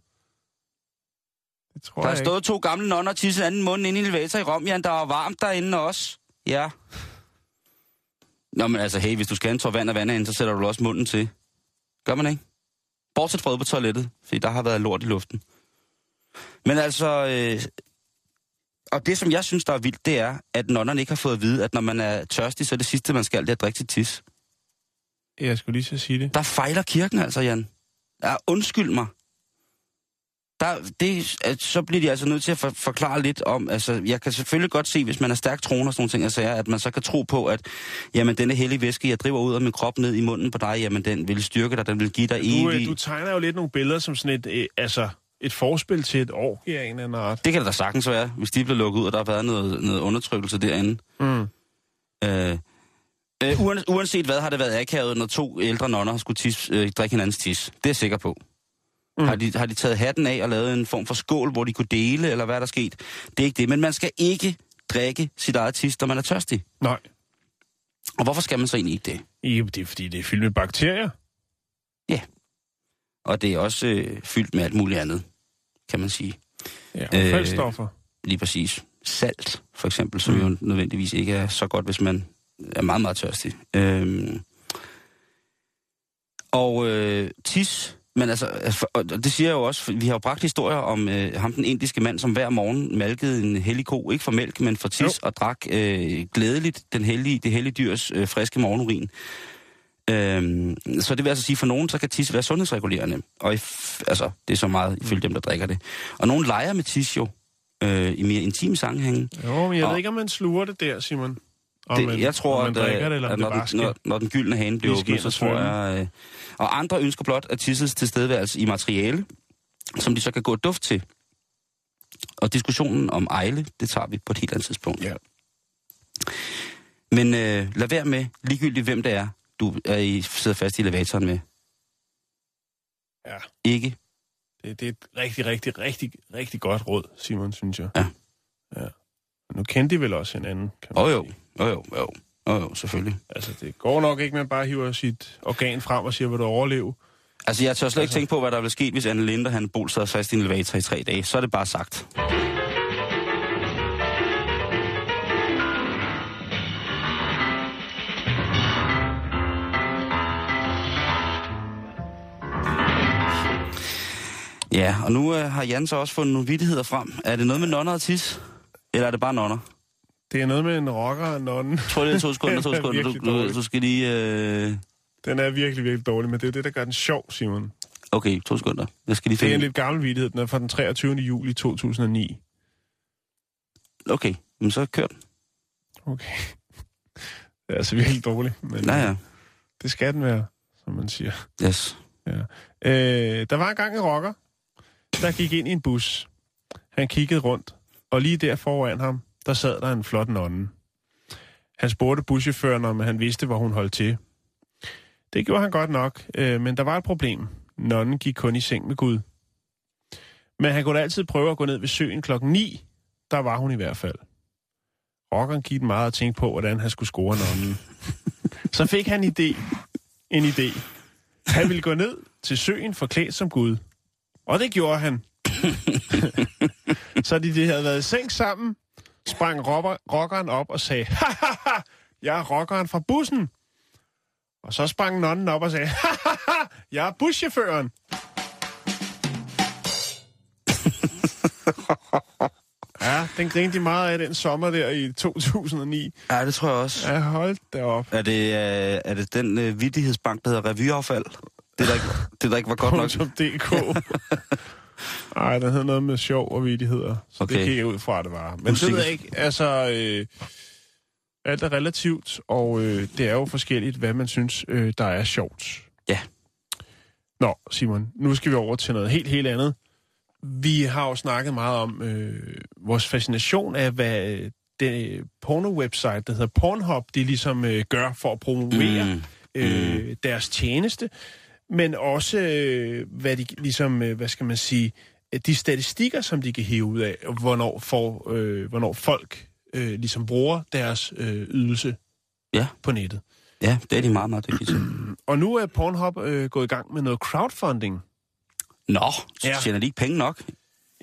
[SPEAKER 2] Det tror
[SPEAKER 1] Der er stået to gamle nonner og tisset hinanden i munden inde i elevator i Rom, Jan. Der var varmt derinde også. Ja. Nå, men altså, hey, hvis du skal have en tår vand af vandet ind, så sætter du også munden til. Gør man ikke? Bortset fra på toilettet, fordi der har været lort i luften. Men altså, øh, og det som jeg synes, der er vildt, det er, at nonnerne ikke har fået at vide, at når man er tørstig, så er det sidste, man skal, det er at drikke til tis.
[SPEAKER 2] Jeg skulle lige så sige det.
[SPEAKER 1] Der fejler kirken altså, Jan. Ja, undskyld mig. Der, det, at, så bliver de altså nødt til at for, forklare lidt om, altså jeg kan selvfølgelig godt se, hvis man er stærk troende og sådan nogle ting, altså, at man så kan tro på, at jamen denne hellige væske, jeg driver ud af min krop ned i munden på dig, jamen den vil styrke dig, den vil give dig
[SPEAKER 2] Du, øh,
[SPEAKER 1] evig...
[SPEAKER 2] du tegner jo lidt nogle billeder som sådan et, øh, altså, et forspil til et orgie af en anden art.
[SPEAKER 1] Det kan det da sagtens være, hvis de bliver lukket ud, og der har været noget, noget undertrykkelse derinde.
[SPEAKER 2] Mm.
[SPEAKER 1] Øh, øh, uan- uanset hvad har det været akavet, når to ældre nonner har skulle tis, øh, drikke hinandens tis. Det er jeg sikker på. Mm. Har, de, har de taget hatten af og lavet en form for skål, hvor de kunne dele, eller hvad er der sket? Det er ikke det, men man skal ikke drikke sit eget tis, når man er tørstig.
[SPEAKER 2] Nej.
[SPEAKER 1] Og hvorfor skal man så egentlig ikke det?
[SPEAKER 2] Jo, det er fordi, det er fyldt med bakterier.
[SPEAKER 1] Og det er også øh, fyldt med alt muligt andet, kan man sige.
[SPEAKER 2] Ja, affaldsstoffer.
[SPEAKER 1] Lige præcis. Salt, for eksempel, som mm. jo nødvendigvis ikke er så godt, hvis man er meget, meget tørstig. Øhm. Og øh, tis, men altså, altså, og det siger jeg jo også, vi har jo bragt historier om øh, ham, den indiske mand, som hver morgen malkede en hellig ko, ikke for mælk, men for tis,
[SPEAKER 2] Jo.
[SPEAKER 1] og drak øh, glædeligt den hellige, det hellige dyrs øh, friske morgenurin. Øhm, så det vil altså sige, for nogen, så kan tis være sundhedsregulerende. Og i, f- altså, det er så meget ifølge dem, der drikker det. Og nogen leger med tis jo, øh, i mere intime sammenhænge.
[SPEAKER 2] Jo, men jeg
[SPEAKER 1] Og-
[SPEAKER 2] ved ikke, om man sluger det der, Simon. Om
[SPEAKER 1] Det,
[SPEAKER 2] man,
[SPEAKER 1] jeg tror,
[SPEAKER 2] om man
[SPEAKER 1] at,
[SPEAKER 2] drikker det, eller
[SPEAKER 1] at når,
[SPEAKER 2] det
[SPEAKER 1] når, når den gyldne hane bliver åbnet, så tror jeg... Øh, og andre ønsker blot at tisses tilstedeværelse i materiale, som de så kan gå duft til. Og diskussionen om ejle, det tager vi på et helt andet tidspunkt.
[SPEAKER 2] Ja.
[SPEAKER 1] Men øh, lad være med, ligegyldigt hvem det er, du er i, sidder fast i elevatoren med.
[SPEAKER 2] Ja.
[SPEAKER 1] Ikke.
[SPEAKER 2] Det, det er et rigtig, rigtig, rigtig, rigtig godt råd, Simon, synes jeg.
[SPEAKER 1] Ja.
[SPEAKER 2] ja. Nu kendte de vel også hinanden, kan man
[SPEAKER 1] oh, jo,
[SPEAKER 2] sige.
[SPEAKER 1] Jo, jo, jo, jo, jo, selvfølgelig.
[SPEAKER 2] Altså, det går nok ikke, man bare hiver sit organ frem og siger, vil du overleve?
[SPEAKER 1] Altså, jeg tør slet ikke
[SPEAKER 2] Altså-
[SPEAKER 1] tænke på, hvad der ville ske, hvis Anne Linde han Bol sad fast i en elevator i tre dage. Så er det bare sagt. Ja, og nu øh, har Jan så også fundet nogle vittigheder frem. Er det noget med nonner og tis? Eller er det bare nonner?
[SPEAKER 2] Det er noget med en rocker og nonnen.
[SPEAKER 1] Tror det er to sekunder, (laughs) to
[SPEAKER 2] er
[SPEAKER 1] sekunder. Du, du, du skal lige... Øh...
[SPEAKER 2] Den er virkelig, virkelig dårlig, men det er det, der gør den sjov, Simon.
[SPEAKER 1] Okay, to sekunder. Jeg skal lige
[SPEAKER 2] Det er en
[SPEAKER 1] finde...
[SPEAKER 2] lidt gammel vidighed. Den er fra den 23. juli 2009.
[SPEAKER 1] Okay, men så kør den.
[SPEAKER 2] Okay. (laughs) Det er altså virkelig dårligt, men
[SPEAKER 1] Ja, ja.
[SPEAKER 2] det skal den være, som man siger.
[SPEAKER 1] Yes.
[SPEAKER 2] Øh, der var engang en rocker, der gik ind i en bus. Han kiggede rundt, og lige der foran ham, der sad der en flot nonne. Han spurgte buschaufføren, om han vidste, hvor hun holdt til. Det gjorde han godt nok, øh, men der var et problem. Nonnen gik kun i seng med Gud. Men han kunne altid prøve at gå ned ved søen klokken 9. Der var hun i hvert fald. Rockeren gik meget at tænke på, hvordan han skulle score nonnen. (laughs) Så fik han en idé. En idé. Han ville gå ned til søen forklædt som Gud. Og det gjorde han. (laughs) så de, de havde været i seng sammen, sprang rocker, rockeren op og sagde, ha, jeg er rockeren fra bussen. Og så sprang nonnen op og sagde, ha, Jeg er buschaufføren. (laughs) ja, den grinte de meget af den sommer der i 2009.
[SPEAKER 1] Ja, det tror jeg også.
[SPEAKER 2] Ja, hold da op.
[SPEAKER 1] Er det, øh, er det den øh, vittighedsbank, der hedder Revyaffald? Det der, ikke, det der ikke var godt nok.
[SPEAKER 2] .dk. (laughs) Ej, den hedder noget med sjov og vidigheder. Så okay. Det gik jeg ud fra, det var. Men det
[SPEAKER 1] Usikker.
[SPEAKER 2] ved jeg ikke. Altså, øh, alt er relativt, og øh, det er jo forskelligt, hvad man synes, øh, der er sjovt.
[SPEAKER 1] Ja.
[SPEAKER 2] Nå, Simon, nu skal vi over til noget helt, helt andet. Vi har jo snakket meget om øh, vores fascination af, hvad det porno-website, der hedder Pornhub, de ligesom øh, gør for at promovere
[SPEAKER 1] Mm.
[SPEAKER 2] øh, deres tjeneste, men også, øh, hvad de ligesom, øh, hvad skal man sige, øh, de statistikker, som de kan hive ud af, hvornår, for, øh, hvornår folk øh, ligesom bruger deres øh, ydelse
[SPEAKER 1] Ja.
[SPEAKER 2] på nettet.
[SPEAKER 1] Ja, det er de meget, meget dygtige til. (clears throat)
[SPEAKER 2] Og nu er Pornhub øh, gået i gang med noget crowdfunding.
[SPEAKER 1] Nå,
[SPEAKER 2] Ja.
[SPEAKER 1] ja. tjener de ikke penge nok?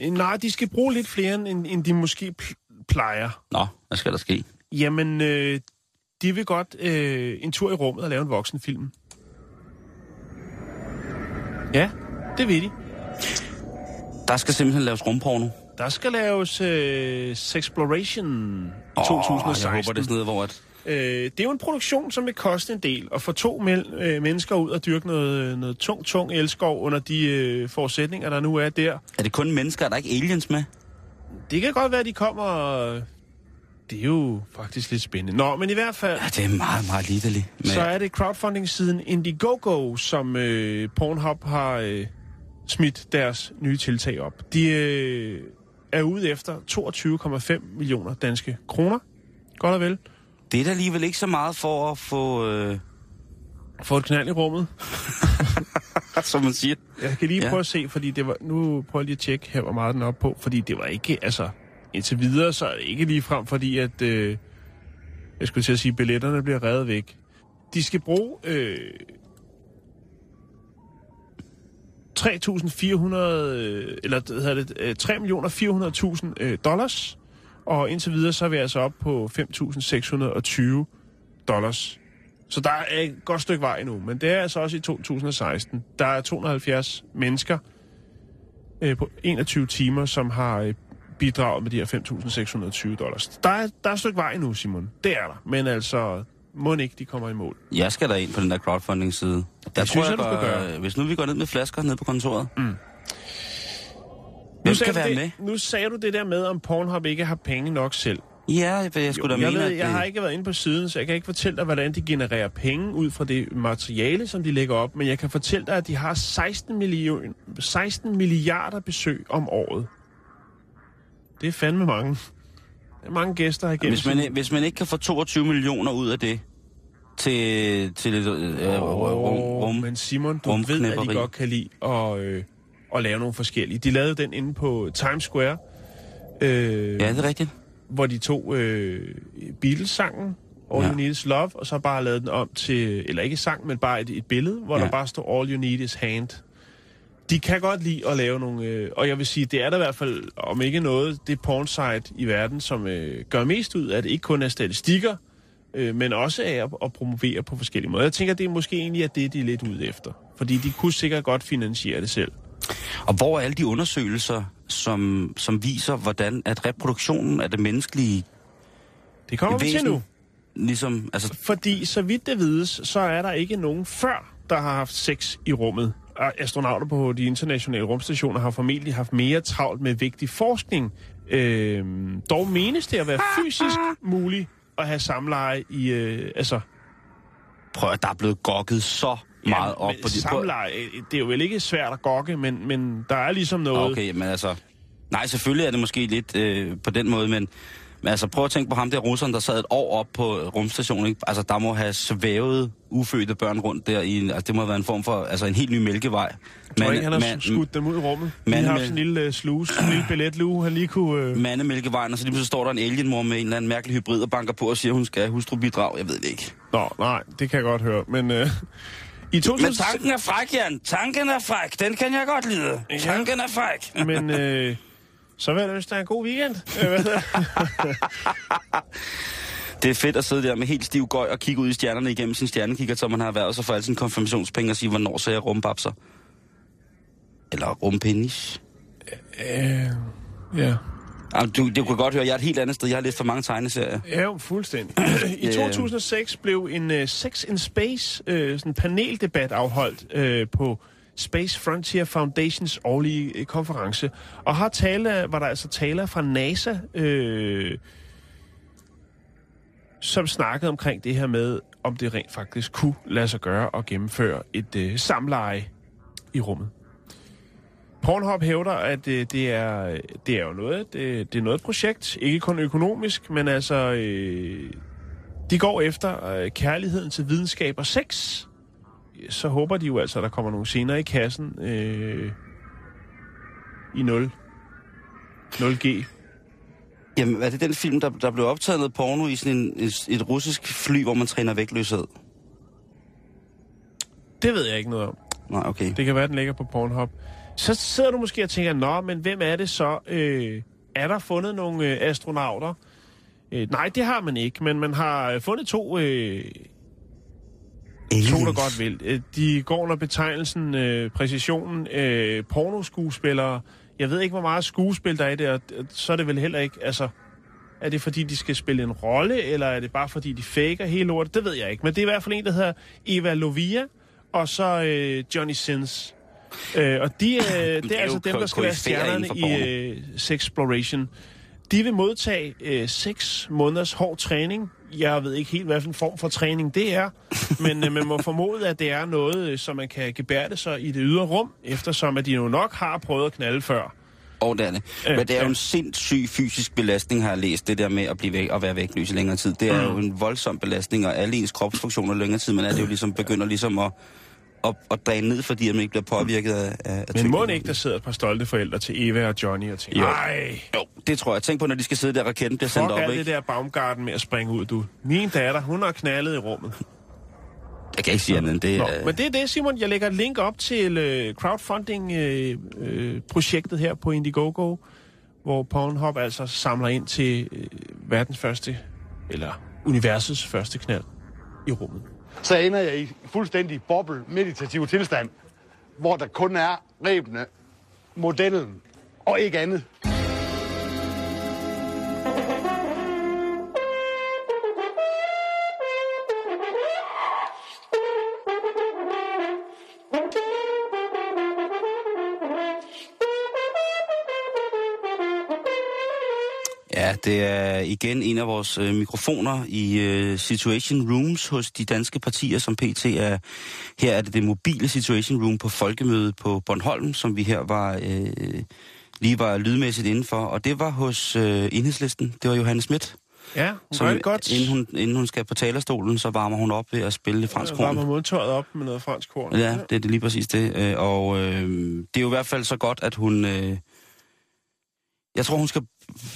[SPEAKER 2] Øh, Nej, de skal bruge lidt flere, end, end de måske pl- plejer.
[SPEAKER 1] Nå, hvad skal der ske?
[SPEAKER 2] Jamen, øh, de vil godt øh, en tur i rummet og lave en voksenfilm. Ja, det vil de.
[SPEAKER 1] Der skal simpelthen laves rumporno.
[SPEAKER 2] Der skal laves øh, Sexploration
[SPEAKER 1] Åh,
[SPEAKER 2] 2016.
[SPEAKER 1] Jeg håber, det er sådan noget, hvor at...
[SPEAKER 2] Øh, det er jo en produktion, som vil koste en del. Og få to mel- øh, mennesker ud og dyrke noget, noget tung, tung elskov under de øh, forudsætninger, der nu er der.
[SPEAKER 1] Er det kun mennesker? Er der ikke aliens med?
[SPEAKER 2] Det kan godt være, at de kommer... Det er jo faktisk lidt spændende. Nå, men i hvert fald...
[SPEAKER 1] Ja, det er meget, meget litterligt. Men...
[SPEAKER 2] Så er det crowdfunding-siden Indiegogo, som øh, Pornhub har øh, smidt deres nye tiltag op. De øh, er ude efter 22,5 millioner danske kroner. Godt og vel.
[SPEAKER 1] Det er da alligevel ikke så meget for at få... Øh,
[SPEAKER 2] Få et knald i rummet. (laughs)
[SPEAKER 1] som man siger.
[SPEAKER 2] Jeg kan lige
[SPEAKER 1] Ja.
[SPEAKER 2] prøve at se, fordi det var... Nu prøver jeg lige at tjekke her, hvor meget den er op på. Fordi det var ikke... Altså, indtil videre, så er det ikke lige frem, fordi at... Øh, jeg skulle til at sige, billetterne bliver revet væk. De skal bruge... Øh, 3.400, øh, eller hvad hedder det, øh, 3.400.000 øh, dollars, og indtil videre så er vi altså op på 5.620 dollars. Så der er et godt stykke vej nu, men det er altså også i 2016. Der er 270 mennesker øh, på 21 timer, som har øh, bidraget med de her 5.620 dollars. Der er, der er et stykke vej nu, Simon. Det er der. Men altså, må ikke de kommer i mål.
[SPEAKER 1] Jeg skal da ind på den der crowdfunding-side. Der
[SPEAKER 2] synes jeg, du skal gøre.
[SPEAKER 1] Hvis nu vi går ned med flasker ned på kontoret. Mm.
[SPEAKER 2] Nu
[SPEAKER 1] Hvem
[SPEAKER 2] sagde
[SPEAKER 1] skal
[SPEAKER 2] du
[SPEAKER 1] være
[SPEAKER 2] det,
[SPEAKER 1] med?
[SPEAKER 2] Nu sagde du det der med, om Pornhub ikke har penge nok selv.
[SPEAKER 1] Ja, jeg, jeg skulle da
[SPEAKER 2] jeg,
[SPEAKER 1] mene,
[SPEAKER 2] ved, jeg
[SPEAKER 1] øh,
[SPEAKER 2] har ikke været inde på siden, så jeg kan ikke fortælle dig, hvordan de genererer penge ud fra det materiale, som de lægger op. Men jeg kan fortælle dig, at de har 16, million, 16 milliarder besøg om året. Det er fandme mange. Det er mange gæster her igennem.
[SPEAKER 1] Hvis man, hvis man ikke kan få 22 millioner ud af det til, til lidt øh, rum, rum,
[SPEAKER 2] Men Simon, du ved, at de godt kan lide at, øh, at lave nogle forskellige. De lavede den inde på Times Square, øh,
[SPEAKER 1] Ja, det er rigtigt.
[SPEAKER 2] hvor de tog øh, Beatles-sangen, All
[SPEAKER 1] Ja.
[SPEAKER 2] You Need Is Love, og så bare lavede den om til, eller ikke sang, men bare et, et billede, hvor ja. Der bare står All You Need Is Hand. De kan godt lide at lave nogle, øh, og jeg vil sige, det er der i hvert fald, om ikke noget, det pornsite i verden, som øh, gør mest ud af det, ikke kun af statistikker, øh, men også af at, at promovere på forskellige måder. Jeg tænker, det er måske egentlig at det, de er lidt ude efter. Fordi de kunne sikkert godt finansiere det selv.
[SPEAKER 1] Og hvor er alle de undersøgelser, som, som viser, hvordan at reproduktionen af det menneskelige
[SPEAKER 2] Det kommer vi til
[SPEAKER 1] væsen,
[SPEAKER 2] nu.
[SPEAKER 1] ligesom, altså,
[SPEAKER 2] Fordi så vidt det vides, så er der ikke nogen før, der har haft sex i rummet. Og Astronauter på de internationale rumstationer har formentlig haft mere travlt med vigtig forskning. Øhm, dog menes det at være fysisk muligt at have samleje i... Øh, altså,
[SPEAKER 1] prøv at der er blevet gokket så meget op
[SPEAKER 2] men
[SPEAKER 1] på de...
[SPEAKER 2] samleje, øh, det er jo vel ikke svært at gokke, men, men der er ligesom noget...
[SPEAKER 1] Okay, men altså... Nej, selvfølgelig er det måske lidt øh, på den måde, men, men altså prøv at tænke på ham der russeren, der sad et år op på rumstationen. Ikke? Altså, der må have svævet ufødte børn rundt der i altså, det må have været en form for, altså en helt ny mælkevej.
[SPEAKER 2] Jeg tror ikke, han har skudt dem ud i rummet. Han
[SPEAKER 1] mand
[SPEAKER 2] har haft sådan en lille uh, sluse, en lille billetlue, han lige kunne... Øh,
[SPEAKER 1] mandemælkevejen, og så lige pludselig står der en alienmor med en eller anden mærkelig hybrid og banker på og siger, at hun skal have hustrubidrag. Jeg ved det ikke.
[SPEAKER 2] Nå, nej, det kan jeg godt høre. Men øh, i 2000...
[SPEAKER 1] Men tanken er fræk, Jan. Tanken er fræk. Den kan jeg godt lide. Tanken er fræk.
[SPEAKER 2] Men øh, så vil jeg ønske dig en god weekend. Øh, (laughs) det?
[SPEAKER 1] Er fedt at sidde der med helt stiv gøj og kigge ud i stjernerne igennem sin stjernekigger, så man har været, så får alle sine konfirmationspenge og sige, hvornår så jeg rumbabser. Eller rumpenis.
[SPEAKER 2] Øh, ja.
[SPEAKER 1] Jamen, du, du kan godt høre, jeg er et helt andet sted. Jeg har lidt for mange tegneserier.
[SPEAKER 2] Ja, jo, fuldstændig. (clears throat) I
[SPEAKER 1] Ja.
[SPEAKER 2] 2006 blev en uh, Sex in Space uh, sådan paneldebat afholdt uh, på Space Frontier Foundations årlige øh, konference. Og har tale, var der altså taler fra NASA, øh, som snakkede omkring det her med, om det rent faktisk kunne lade sig gøre at gennemføre et øh, samleje i rummet. Pornhub hævder, at øh, det, er, det er jo noget, det, det er noget projekt, ikke kun økonomisk, men altså, øh, de går efter øh, kærligheden til videnskab og sex. Så håber de jo altså, at der kommer nogle senere i kassen øh, i 0. 0G.
[SPEAKER 1] Jamen, er det den film, der, der blev optaget noget porno i sådan en, et, et russisk fly, hvor man træner vægtløshed?
[SPEAKER 2] Det ved jeg ikke noget om.
[SPEAKER 1] Nej, okay.
[SPEAKER 2] Det kan være, at den ligger på Pornhub. Så sidder du måske og tænker, nå, men hvem er det så? Øh, er der fundet nogle øh, astronauter? Øh, nej, det har man ikke, men man har øh, fundet to, øh, to der godt vil. Øh, de går under betegnelsen øh, præcisionen øh, pornoskuespillere. Jeg ved ikke, hvor meget skuespil der er i det, og øh, så er det vel heller ikke, altså... Er det fordi, de skal spille en rolle, eller er det bare fordi, de faker hele lortet? Det ved jeg ikke. Men det er i hvert fald en, der hedder Eva Lovia, og så øh, Johnny Sins. Øh, og de, øh, (laughs) det er,
[SPEAKER 1] er
[SPEAKER 2] altså dem, der skal være stjernerne i øh, Sexploration. De vil modtage øh, seks måneders hård træning. Jeg ved ikke helt, hvad for en form for træning det er, (laughs) men øh, man må formode, at det er noget, øh, som man kan gebærde sig i det ydre rum, eftersom at de jo nok har prøvet at knalde før.
[SPEAKER 1] Og det er det. Men det er jo en sindssyg fysisk belastning, har jeg læst, det der med at blive væk og være vægtløs i længere tid. Det er jo
[SPEAKER 2] Mm.
[SPEAKER 1] en voldsom belastning, og alle ens kropsfunktioner længere tid, men er det jo ligesom begynder ligesom at, at, at dræne ned, fordi man ikke bliver påvirket af, af
[SPEAKER 2] Men må ikke, der sidder et par stolte forældre til Eva og Johnny og tænker, nej,
[SPEAKER 1] Jo, det tror jeg. Tænk på, når de skal sidde der, raketten bliver sendt op, ikke?
[SPEAKER 2] det der Baumgarten med at springe ud, du. Min datter, hun har knaldet i rummet.
[SPEAKER 1] Jeg kan ikke sige andet det.
[SPEAKER 2] Nå,
[SPEAKER 1] er-
[SPEAKER 2] men det er det, Simon. Jeg lægger et link op til øh, crowdfunding-projektet øh, projektet her på Indiegogo, hvor Pornhub altså samler ind til øh, verdens første, eller universets første knald i rummet
[SPEAKER 4] så ender jeg i fuldstændig boble meditativ tilstand, hvor der kun er rebene, modellen og ikke andet.
[SPEAKER 1] Det er igen en af vores øh, mikrofoner i øh, Situation Rooms hos de danske partier, som PT er. Her er det det mobile Situation Room på Folkemødet på Bornholm, som vi her var øh, lige var lydmæssigt indenfor. Og det var hos øh, enhedslisten. Det var Johannes Schmidt.
[SPEAKER 2] Ja, hun det godt.
[SPEAKER 1] Inden hun, inden hun skal på talerstolen, så varmer hun op ved at spille fransk
[SPEAKER 2] Jeg varmer
[SPEAKER 1] horn.
[SPEAKER 2] modtøjet op med noget fransk korn.
[SPEAKER 1] Ja, det er det lige præcis det. Øh, Og øh, det er jo i hvert fald så godt, at hun... Øh, jeg tror, hun skal...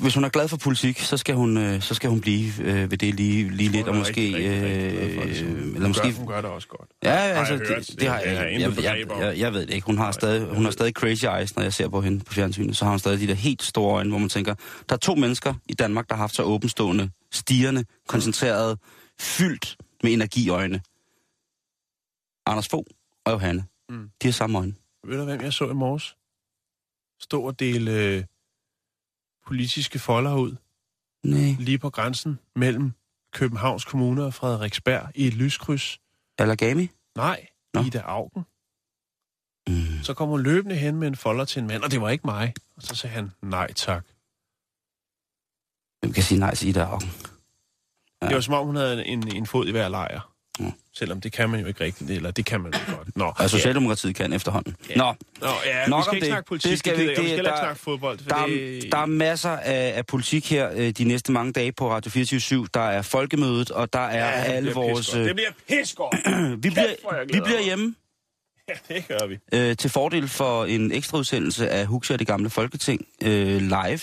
[SPEAKER 1] Hvis hun er glad for politik, så skal hun, øh, så skal hun blive øh, ved det lige, lige lidt, og måske...
[SPEAKER 2] rigtig, rigtig, rigtig for det,
[SPEAKER 1] øh, eller
[SPEAKER 2] Hun
[SPEAKER 1] måske
[SPEAKER 2] gør, hun gør det også godt.
[SPEAKER 1] Ja, altså,
[SPEAKER 2] jeg
[SPEAKER 1] det, det, det har jeg,
[SPEAKER 2] jeg
[SPEAKER 1] jeg, jeg, jeg ved det ikke. Hun har, stadig, hun har stadig crazy eyes, når jeg ser på hende på fjernsynet. Så har hun stadig de der helt store øjne, hvor man tænker, der er to mennesker i Danmark, der har haft så åbenstående, stigende, koncentreret, fyldt med energiøjne. Anders Fogh og Johanne.
[SPEAKER 2] Mm.
[SPEAKER 1] De har samme øjne.
[SPEAKER 2] Ved du, hvem jeg så i morges? Stå og dele øh, politiske folder ud.
[SPEAKER 1] Nej.
[SPEAKER 2] lige på grænsen mellem Københavns Kommune og Frederiksberg i et lyskryds.
[SPEAKER 1] Allergami?
[SPEAKER 2] Nej,
[SPEAKER 1] Nå.
[SPEAKER 2] Ida Augen.
[SPEAKER 1] Mm.
[SPEAKER 2] Så kom hun løbende hen med en folder til en mand, og det var ikke mig. Og så sagde han, nej tak.
[SPEAKER 1] Hvem kan sige nej til Ida Augen? Ja.
[SPEAKER 2] Ja. Det var som om, hun havde en, en fod i hver lejr.
[SPEAKER 1] Ja.
[SPEAKER 2] Selvom det kan man jo ikke rigtigt, eller det kan man jo godt. Nå,
[SPEAKER 1] Og Socialdemokratiet kan efterhånden.
[SPEAKER 2] Ja.
[SPEAKER 1] Nå,
[SPEAKER 2] Nå ja,
[SPEAKER 1] Nok
[SPEAKER 2] vi skal ikke
[SPEAKER 1] det.
[SPEAKER 2] snakke politik.
[SPEAKER 1] Det skal vi
[SPEAKER 2] jeg. Vi skal
[SPEAKER 1] Det-
[SPEAKER 2] ikke snakke fodbold. For
[SPEAKER 1] Der er,
[SPEAKER 2] det,
[SPEAKER 1] der er masser af, af politik her øh, de næste mange dage på Radio 24 Der er folkemødet, og der er
[SPEAKER 2] ja,
[SPEAKER 1] ja,
[SPEAKER 2] det
[SPEAKER 1] alle vores... Øh,
[SPEAKER 2] Det bliver pissegodt.
[SPEAKER 1] vi,
[SPEAKER 2] hvor jeg
[SPEAKER 1] bliver, vi bliver hjemme
[SPEAKER 2] ja, det gør vi.
[SPEAKER 1] øh, til fordel for en ekstra udsendelse af Huxi og det gamle Folketing øh, live.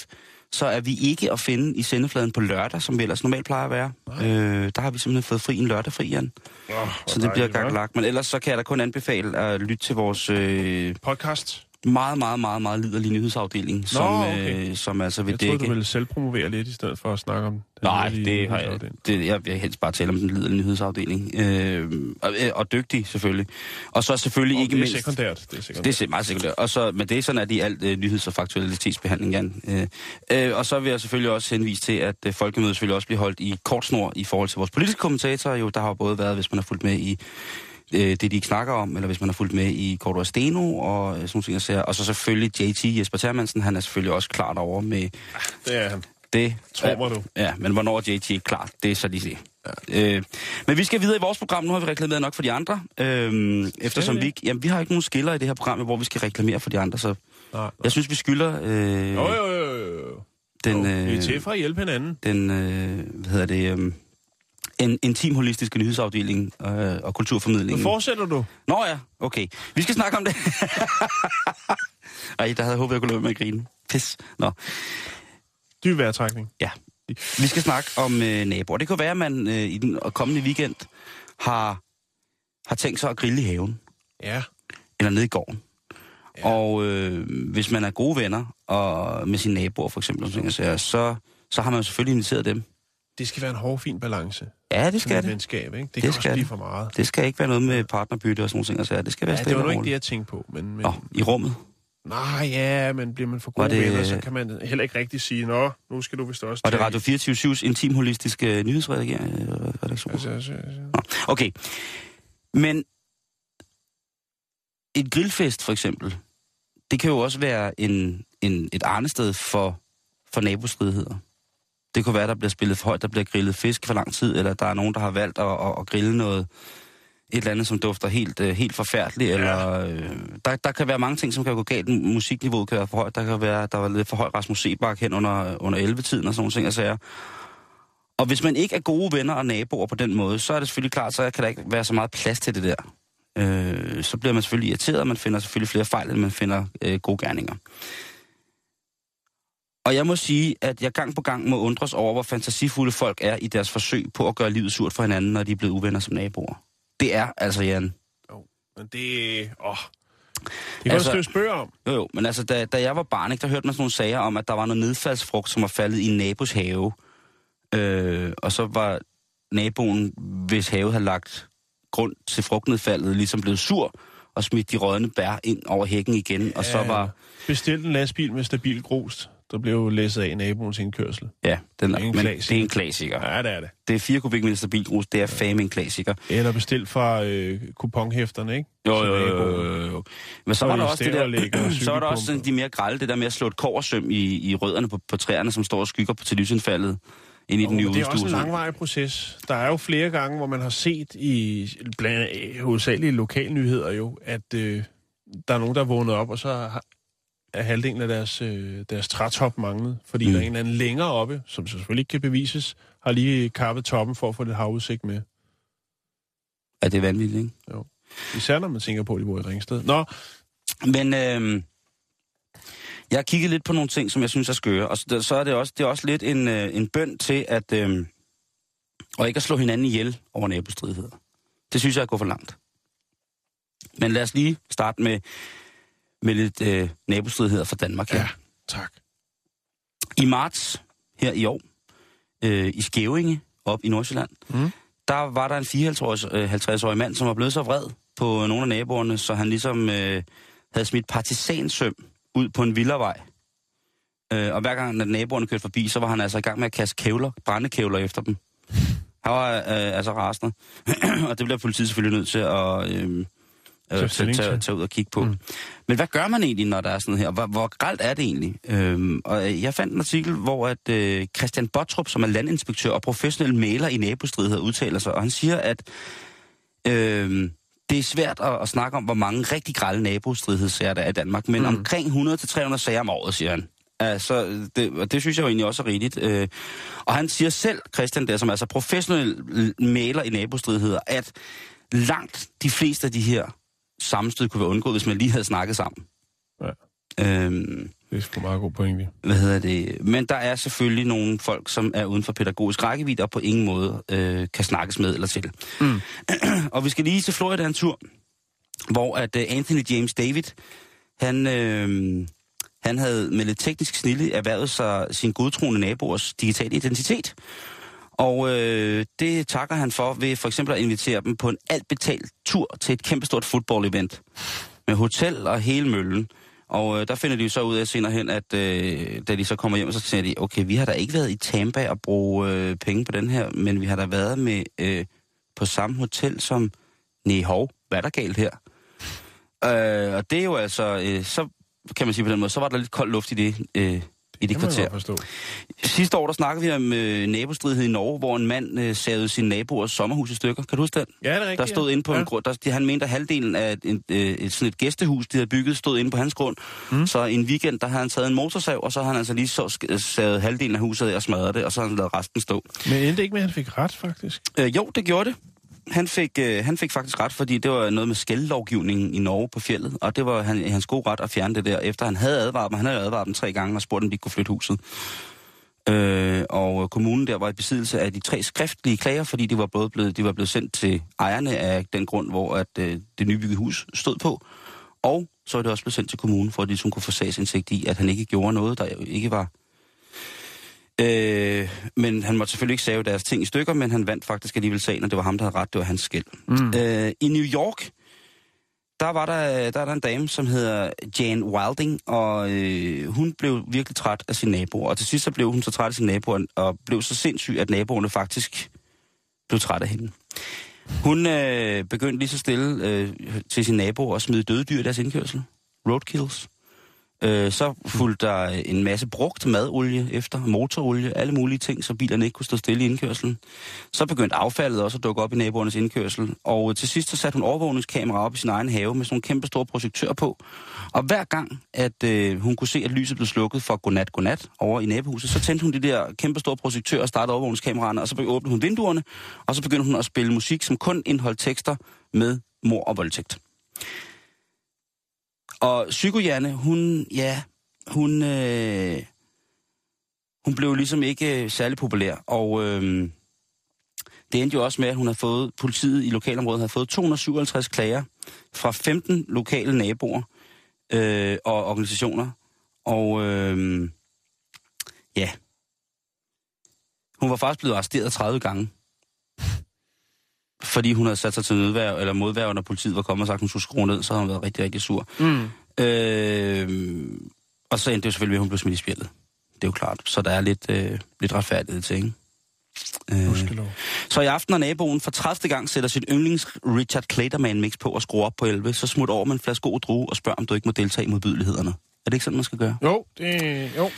[SPEAKER 1] Så er vi ikke at finde i sendefladen på lørdag, som vi ellers normalt plejer at være. Øh, der har vi simpelthen fået fri en lørdag fri, Jan.
[SPEAKER 2] Oh,
[SPEAKER 1] Så det bliver gakkelagt. Men ellers så kan jeg da kun anbefale at lytte til vores... Øh,
[SPEAKER 2] Podcast.
[SPEAKER 1] Meget, meget, meget, meget liderlig nyhedsafdeling, som,
[SPEAKER 2] okay.
[SPEAKER 1] øh, som altså vil
[SPEAKER 2] Jeg troede,
[SPEAKER 1] dække...
[SPEAKER 2] du ville selv promovere lidt, i stedet for at snakke om den
[SPEAKER 1] Nej, det har jeg, det, jeg vil helst bare tale om den liderlige nyhedsafdeling. Øh, og, øh, og dygtig, selvfølgelig. Og så selvfølgelig
[SPEAKER 2] Og
[SPEAKER 1] ikke
[SPEAKER 2] det er
[SPEAKER 1] mindst...
[SPEAKER 2] sekundært. Det er sekundært.
[SPEAKER 1] Det er meget sikkert. Og så, men det er sådan, at de alt øh, nyheds- og faktualitetsbehandling, Jan. Øh, øh, og så vil jeg selvfølgelig også henvise til, at øh, folkemødet selvfølgelig også bliver holdt i kort snor i forhold til vores politiske kommentatorer. Jo, der har både været, hvis man har fulgt med i øh, det, de ikke snakker om, eller hvis man har fulgt med i og Steno, og øh, sådan nogle ting, ser. Og så selvfølgelig JT Jesper Termansen, han er selvfølgelig også klart over med
[SPEAKER 2] Det er han.
[SPEAKER 1] det.
[SPEAKER 2] Tror mig du.
[SPEAKER 1] Ja, men hvornår er JT ikke klar? Det er så lige det. Ja. Øh, men vi skal videre i vores program. Nu har vi reklameret nok for de andre. Øh, eftersom
[SPEAKER 2] vi
[SPEAKER 1] ikke- jamen, vi har ikke nogen skiller i det her program, hvor vi skal reklamere for de andre. Så
[SPEAKER 2] Nej, nej.
[SPEAKER 1] jeg synes, vi skylder øh,
[SPEAKER 2] Jo, jo, jo, jo,
[SPEAKER 1] den,
[SPEAKER 2] Jo, vi er
[SPEAKER 1] øh,
[SPEAKER 2] til for at hjælpe hinanden.
[SPEAKER 1] den øh, hvad hedder det, øh, en intim holistiske nyhedsafdeling øh, og
[SPEAKER 2] Nu
[SPEAKER 1] kulturformidlingen.
[SPEAKER 2] fortsætter du.
[SPEAKER 1] Nå ja, okay. Vi skal snakke om det. (laughs) Ej, der havde jeg håbet, jeg kunne være med at grine. Pis. Nå.
[SPEAKER 2] Dyb vejrtrækning.
[SPEAKER 1] Ja. Vi skal snakke om øh, naboer. Det kan være, at man øh, i den kommende weekend har, har tænkt sig at grille i haven.
[SPEAKER 2] Ja.
[SPEAKER 1] Eller nede i gården. Ja. Og øh, hvis man er gode venner og med sine naboer, for eksempel, siger, så, så har man selvfølgelig inviteret dem.
[SPEAKER 2] Det skal være en hård, fin balance.
[SPEAKER 1] Ja, det skal
[SPEAKER 2] et
[SPEAKER 1] det.
[SPEAKER 2] venskab, ikke? Det,
[SPEAKER 1] Det
[SPEAKER 2] kan
[SPEAKER 1] skal
[SPEAKER 2] også blive for meget.
[SPEAKER 1] Det skal ikke være noget med partnerbytte og sådan nogle ting. Altså, det skal være
[SPEAKER 2] Ja, det var nu ikke det, jeg tænkte på. Men, men,
[SPEAKER 1] Åh, i rummet.
[SPEAKER 2] Nej, ja, men bliver man for
[SPEAKER 1] Var
[SPEAKER 2] gode
[SPEAKER 1] det-
[SPEAKER 2] venner, så kan man heller ikke rigtig sige, nå, nu skal du vist også
[SPEAKER 1] Og det Radio 24-7's intim holistiske nyhedsredaktion.
[SPEAKER 2] Altså, altså, altså.
[SPEAKER 1] Nå, Okay. Men et grillfest for eksempel, det kan jo også være en, en, et arnested for, for nabostridigheder. Det kunne være, der bliver spillet for højt, der bliver grillet fisk for lang tid, eller der er nogen, der har valgt at, at, at grille noget, et eller andet, som dufter helt, øh, helt forfærdeligt, ja. eller øh, der, der kan være mange ting, som kan gå galt. Musikniveauet kan være for højt, der kan være, der var lidt for høj Rasmus Sebak hen under, under 11-tiden og sådan nogle ting, jeg siger. Og hvis man ikke er gode venner og naboer på den måde, så er det selvfølgelig klart, så kan der ikke være så meget plads til det der. Øh, så bliver man selvfølgelig irriteret, og man finder selvfølgelig flere fejl, end man finder øh, gode gerninger. Og jeg må sige, at jeg gang på gang må undres over, hvor fantasifulde folk er i deres forsøg på at gøre livet surt for hinanden, når de er blevet uvenner som naboer. Det er altså, Jan.
[SPEAKER 2] Men det... Åh. Det kan
[SPEAKER 1] Altså-
[SPEAKER 2] du spørge om.
[SPEAKER 1] Jo, jo, men altså, da, da jeg var barn, ikke, der hørte man sådan nogle sager om, at der var noget nedfaldsfrugt, som var faldet i en nabos have. Øh, og så var naboen, hvis have havde lagt grund til frugtnedfaldet, ligesom blevet sur og smidt de rådne bær ind over hækken igen. Og så var,
[SPEAKER 2] Bestilt en lastbil med stabil grus, der blev læsset af naboens indkørsel.
[SPEAKER 1] ja, den,
[SPEAKER 2] Det er en
[SPEAKER 1] men
[SPEAKER 2] klassiker.
[SPEAKER 1] det er en klassiker.
[SPEAKER 2] Ja, det er det.
[SPEAKER 1] Det er 4 kubikmeter stabil grus, det er fame en klassiker.
[SPEAKER 2] Eller bestilt fra øh, kuponhæfterne, ikke?
[SPEAKER 1] Jo, jo, jo, jo, jo. Men så
[SPEAKER 2] Så
[SPEAKER 1] var
[SPEAKER 2] er
[SPEAKER 1] der også det der, (clears throat) så var der også sådan de mere grælde, det der med at slå et koversøm i, i rødderne på, på træerne, som står og skygger på til lysindfaldet ind i den nye
[SPEAKER 2] det er også en langvarig proces. Der er jo flere gange, hvor man har set i blandt hovedsageligt lokalnyheder jo, at øh, der er nogen, der er vågnet op, og så har, er halvdelen af deres, øh, deres trætop manglet, fordi
[SPEAKER 1] Mm.
[SPEAKER 2] der er en eller anden længere oppe, som selvfølgelig ikke kan bevises, har lige kappet toppen for at få lidt havudsigt med.
[SPEAKER 1] Ja, det er vanvittigt, ikke?
[SPEAKER 2] Især når man tænker på, at de bor i Ringsted. Nå,
[SPEAKER 1] Men øh, jeg har kigget lidt på nogle ting, som jeg synes er skøre, og så, er det også, det er også lidt en, øh, en bøn til, at øh, og ikke at slå hinanden ihjel over nabostridigheder. Det synes jeg er at gå for langt. Men lad os lige starte med, med lidt øh, nabostridigheder fra Danmark her.
[SPEAKER 2] Ja. tak.
[SPEAKER 1] I marts her i år, øh, i Skævinge, op i Nordsjælland,
[SPEAKER 2] Mm.
[SPEAKER 1] der var der en 54-årig øh, 50-årig mand, som var blevet så vred på nogle af naboerne, så han ligesom øh, havde smidt partisansøm ud på en villavej. Øh, og hver gang, at naboerne kørte forbi, så var han altså i gang med at kaste kævler, brændekævler efter dem. Han var øh, altså rasende. (clears throat) og det bliver politiet selvfølgelig nødt til at øh, øh, tage, tage, tage ud og kigge på. Mm. Men hvad gør man egentlig, når der er sådan her? Hvor, hvor gralt er det egentlig? Øhm, og øh, jeg fandt en artikel, hvor at øh, Christian Bottrup, som er landinspektør og professionel maler i nabostridigheder, udtaler sig, og han siger, at øh, det er svært at, at snakke om, hvor mange rigtig grælde nabostridighedssager der er i Danmark, men. Mm. omkring 100-300 sager om året, siger han. Altså, det, og det synes jeg jo egentlig også er rigtigt. Øh, og han siger selv, Christian der, som er altså professionel maler i nabostridigheder, at langt de fleste af de her sammenstød kunne være undgået, hvis man lige havde snakket sammen.
[SPEAKER 2] Ja.
[SPEAKER 1] Øhm,
[SPEAKER 2] Det er sgu meget god pointe.
[SPEAKER 1] hvad hedder det? Men der er selvfølgelig nogle folk, som er uden for pædagogisk rækkevidde og på ingen måde øh, kan snakkes med eller til.
[SPEAKER 2] Mm. (clears throat)
[SPEAKER 1] og vi skal lige til Florida en tur, hvor at uh, Anthony James David, han, øh, han havde med lidt teknisk snille erhvervet sig sin godtroende naboers digitale identitet. Og øh, det takker han for ved for eksempel at invitere dem på en alt betalt tur til et kæmpestort fodboldevent Med hotel og hele møllen. Og øh, der finder de jo så ud af senere hen, at øh, da de så kommer hjem, så siger de, okay, vi har da ikke været i Tampa og bruge øh, penge på den her, men vi har da været med øh, på samme hotel som Nehov. Hvad er der galt her? Øh, og det er jo altså, øh, så kan man sige på den måde, så var der lidt kold luft i det, øh,
[SPEAKER 2] man
[SPEAKER 1] kvarter. Sidste år, der snakkede vi om øh, nabostridighed i Norge, hvor en mand øh, savede sin naboers sommerhus i stykker. Kan du huske den?
[SPEAKER 2] Ja, det er rigtigt.
[SPEAKER 1] Der stod
[SPEAKER 2] ja.
[SPEAKER 1] inde på
[SPEAKER 2] ja.
[SPEAKER 1] en grund, der, de- han mente, at halvdelen af et, et, øh, et, sådan et gæstehus, de havde bygget, stod inde på hans grund. Mm. Så en weekend, der havde han taget en motorsav, og så har han altså lige så savet halvdelen af huset af og smadret det, og så har han lavet resten stå.
[SPEAKER 2] Men endte ikke med, at han fik ret, faktisk.
[SPEAKER 1] Øh, jo, det gjorde det. Han fik, øh, han fik faktisk ret, fordi det var noget med skældlovgivningen i Norge på fjellet, og det var han, hans gode ret at fjerne det der, efter han havde advaret dem. Han havde advaret dem tre gange og spurgt, om de kunne flytte huset. Øh, og kommunen der var i besiddelse af de tre skriftlige klager, fordi de var, både blevet, de var blevet sendt til ejerne af den grund, hvor at, øh, det nybyggede hus stod på. Og så er det også blevet sendt til kommunen, for at de ligesom kunne få sagsindsigt i, at han ikke gjorde noget, der ikke var... Øh, men han måtte selvfølgelig ikke save deres ting i stykker, men han vandt faktisk alligevel sagen, og det var ham, der havde ret. Det var hans skæld. Mm. Øh, I New York, der var der, der er der en dame, som hedder Jane Wilding, og øh, hun blev virkelig træt af sine naboer. Og til sidst så blev hun så træt af sine naboer, og blev så sindssyg, at naboerne faktisk blev træt af hende. Hun øh, begyndte lige så stille øh, til sine naboer at smide døde dyr i deres indkørsel. Roadkills. Øh, så fulgte der en masse brugt madolie efter, motorolie, alle mulige ting, så bilerne ikke kunne stå stille i indkørselen. Så begyndte affaldet også at dukke op i naboernes indkørsel. Og til sidst så satte hun overvågningskamera op i sin egen have med sådan nogle kæmpe store projektører på. Og hver gang, at øh, hun kunne se, at lyset blev slukket for godnat, godnat over i nabohuset, så tændte hun de der kæmpe store projektører og startede overvågningskameraerne, og så åbnede hun vinduerne, og så begyndte hun at spille musik, som kun indeholdt tekster med mor og voldtægt. Og Psykojanne, hun, ja, hun, øh, hun blev ligesom ikke øh, særlig populær, og øh, det endte jo også med, at hun har fået, politiet i lokalområdet har fået 257 klager fra 15 lokale naboer øh, og organisationer, og øh, ja, hun var faktisk blevet arresteret 30 gange, fordi hun havde sat sig til nødværv, eller modværv, når politiet var kommet og sagt, at hun skulle skrue ned, så havde hun været rigtig, rigtig sur.
[SPEAKER 2] Mm.
[SPEAKER 1] Øh, og så endte det jo selvfølgelig med, at hun blev smidt i spjældet. Det er jo klart. Så der er lidt, øh, lidt retfærdighed til, ikke? Øh, så i aften, når naboen for 30. gang sætter sit yndlings Richard Clayderman mix på og skruer op på 11, så smut over med en flaske god drue og spørg, om du ikke må deltage i modbydelighederne. Er det ikke sådan, man skal gøre?
[SPEAKER 2] Jo, det, jo.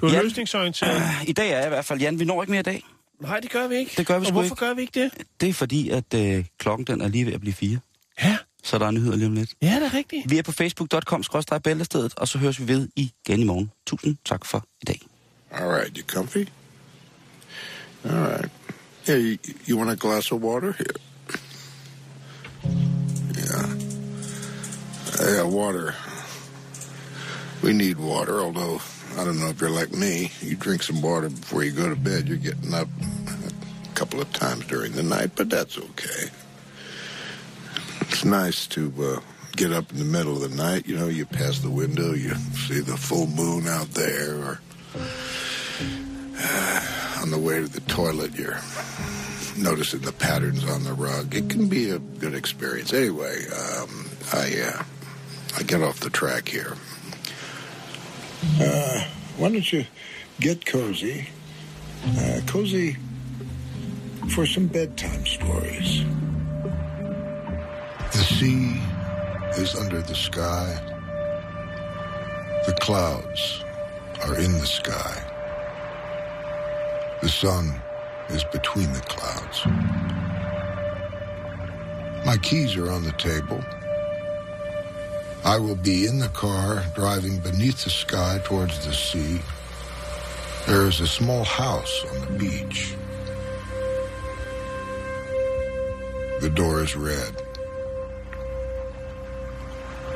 [SPEAKER 2] Du er
[SPEAKER 1] Ja.
[SPEAKER 2] løsningsorienteret. (clears throat)
[SPEAKER 1] I dag er jeg i hvert fald, Jan, vi når ikke mere i dag.
[SPEAKER 2] Nej, det gør vi ikke.
[SPEAKER 1] Det gør vi
[SPEAKER 2] Og hvorfor
[SPEAKER 1] ikke.
[SPEAKER 2] gør vi ikke det?
[SPEAKER 1] Det er fordi, at øh, klokken den er lige ved at blive fire.
[SPEAKER 2] Ja,
[SPEAKER 1] Så der er nyheder lige om lidt.
[SPEAKER 2] ja det er rigtigt.
[SPEAKER 1] Vi er på facebook.com-bæltestedet, og så høres vi ved igen i morgen. Tusind tak for i dag.
[SPEAKER 5] All right, you comfy? All right. You, you want a glass of water? Here. Yeah. Yeah, water. We need water, although I don't know if you're like me. You drink some water before you go to bed. You're getting up a couple of times during the night, but that's okay. It's nice to uh, get up in the middle of the night. You know, you pass the window, you see the full moon out there, or uh, on the way to the toilet, you're noticing the patterns on the rug. It can be a good experience. Anyway, um, I uh, I get off the track here. Uh, why don't you get cozy? Uh, cozy for some bedtime stories. The sea is under the sky. The clouds are in the sky. The sun is between the clouds. My keys are on the table. I will be in the car driving beneath the sky towards the sea. There is a small house on the beach. The door is red.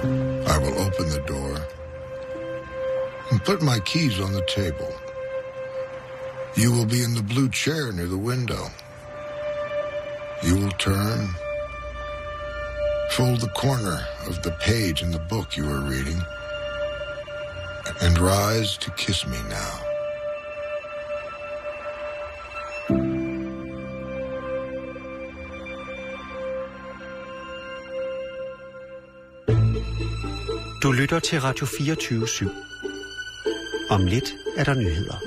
[SPEAKER 5] I will open the door and put my keys on the table. You will be in the blue chair near the window. You will turn Fold the corner of the page in the book you are reading and rise to kiss me now.
[SPEAKER 6] Du lytter til Radio 24 /7. Om lidt er der nyheder.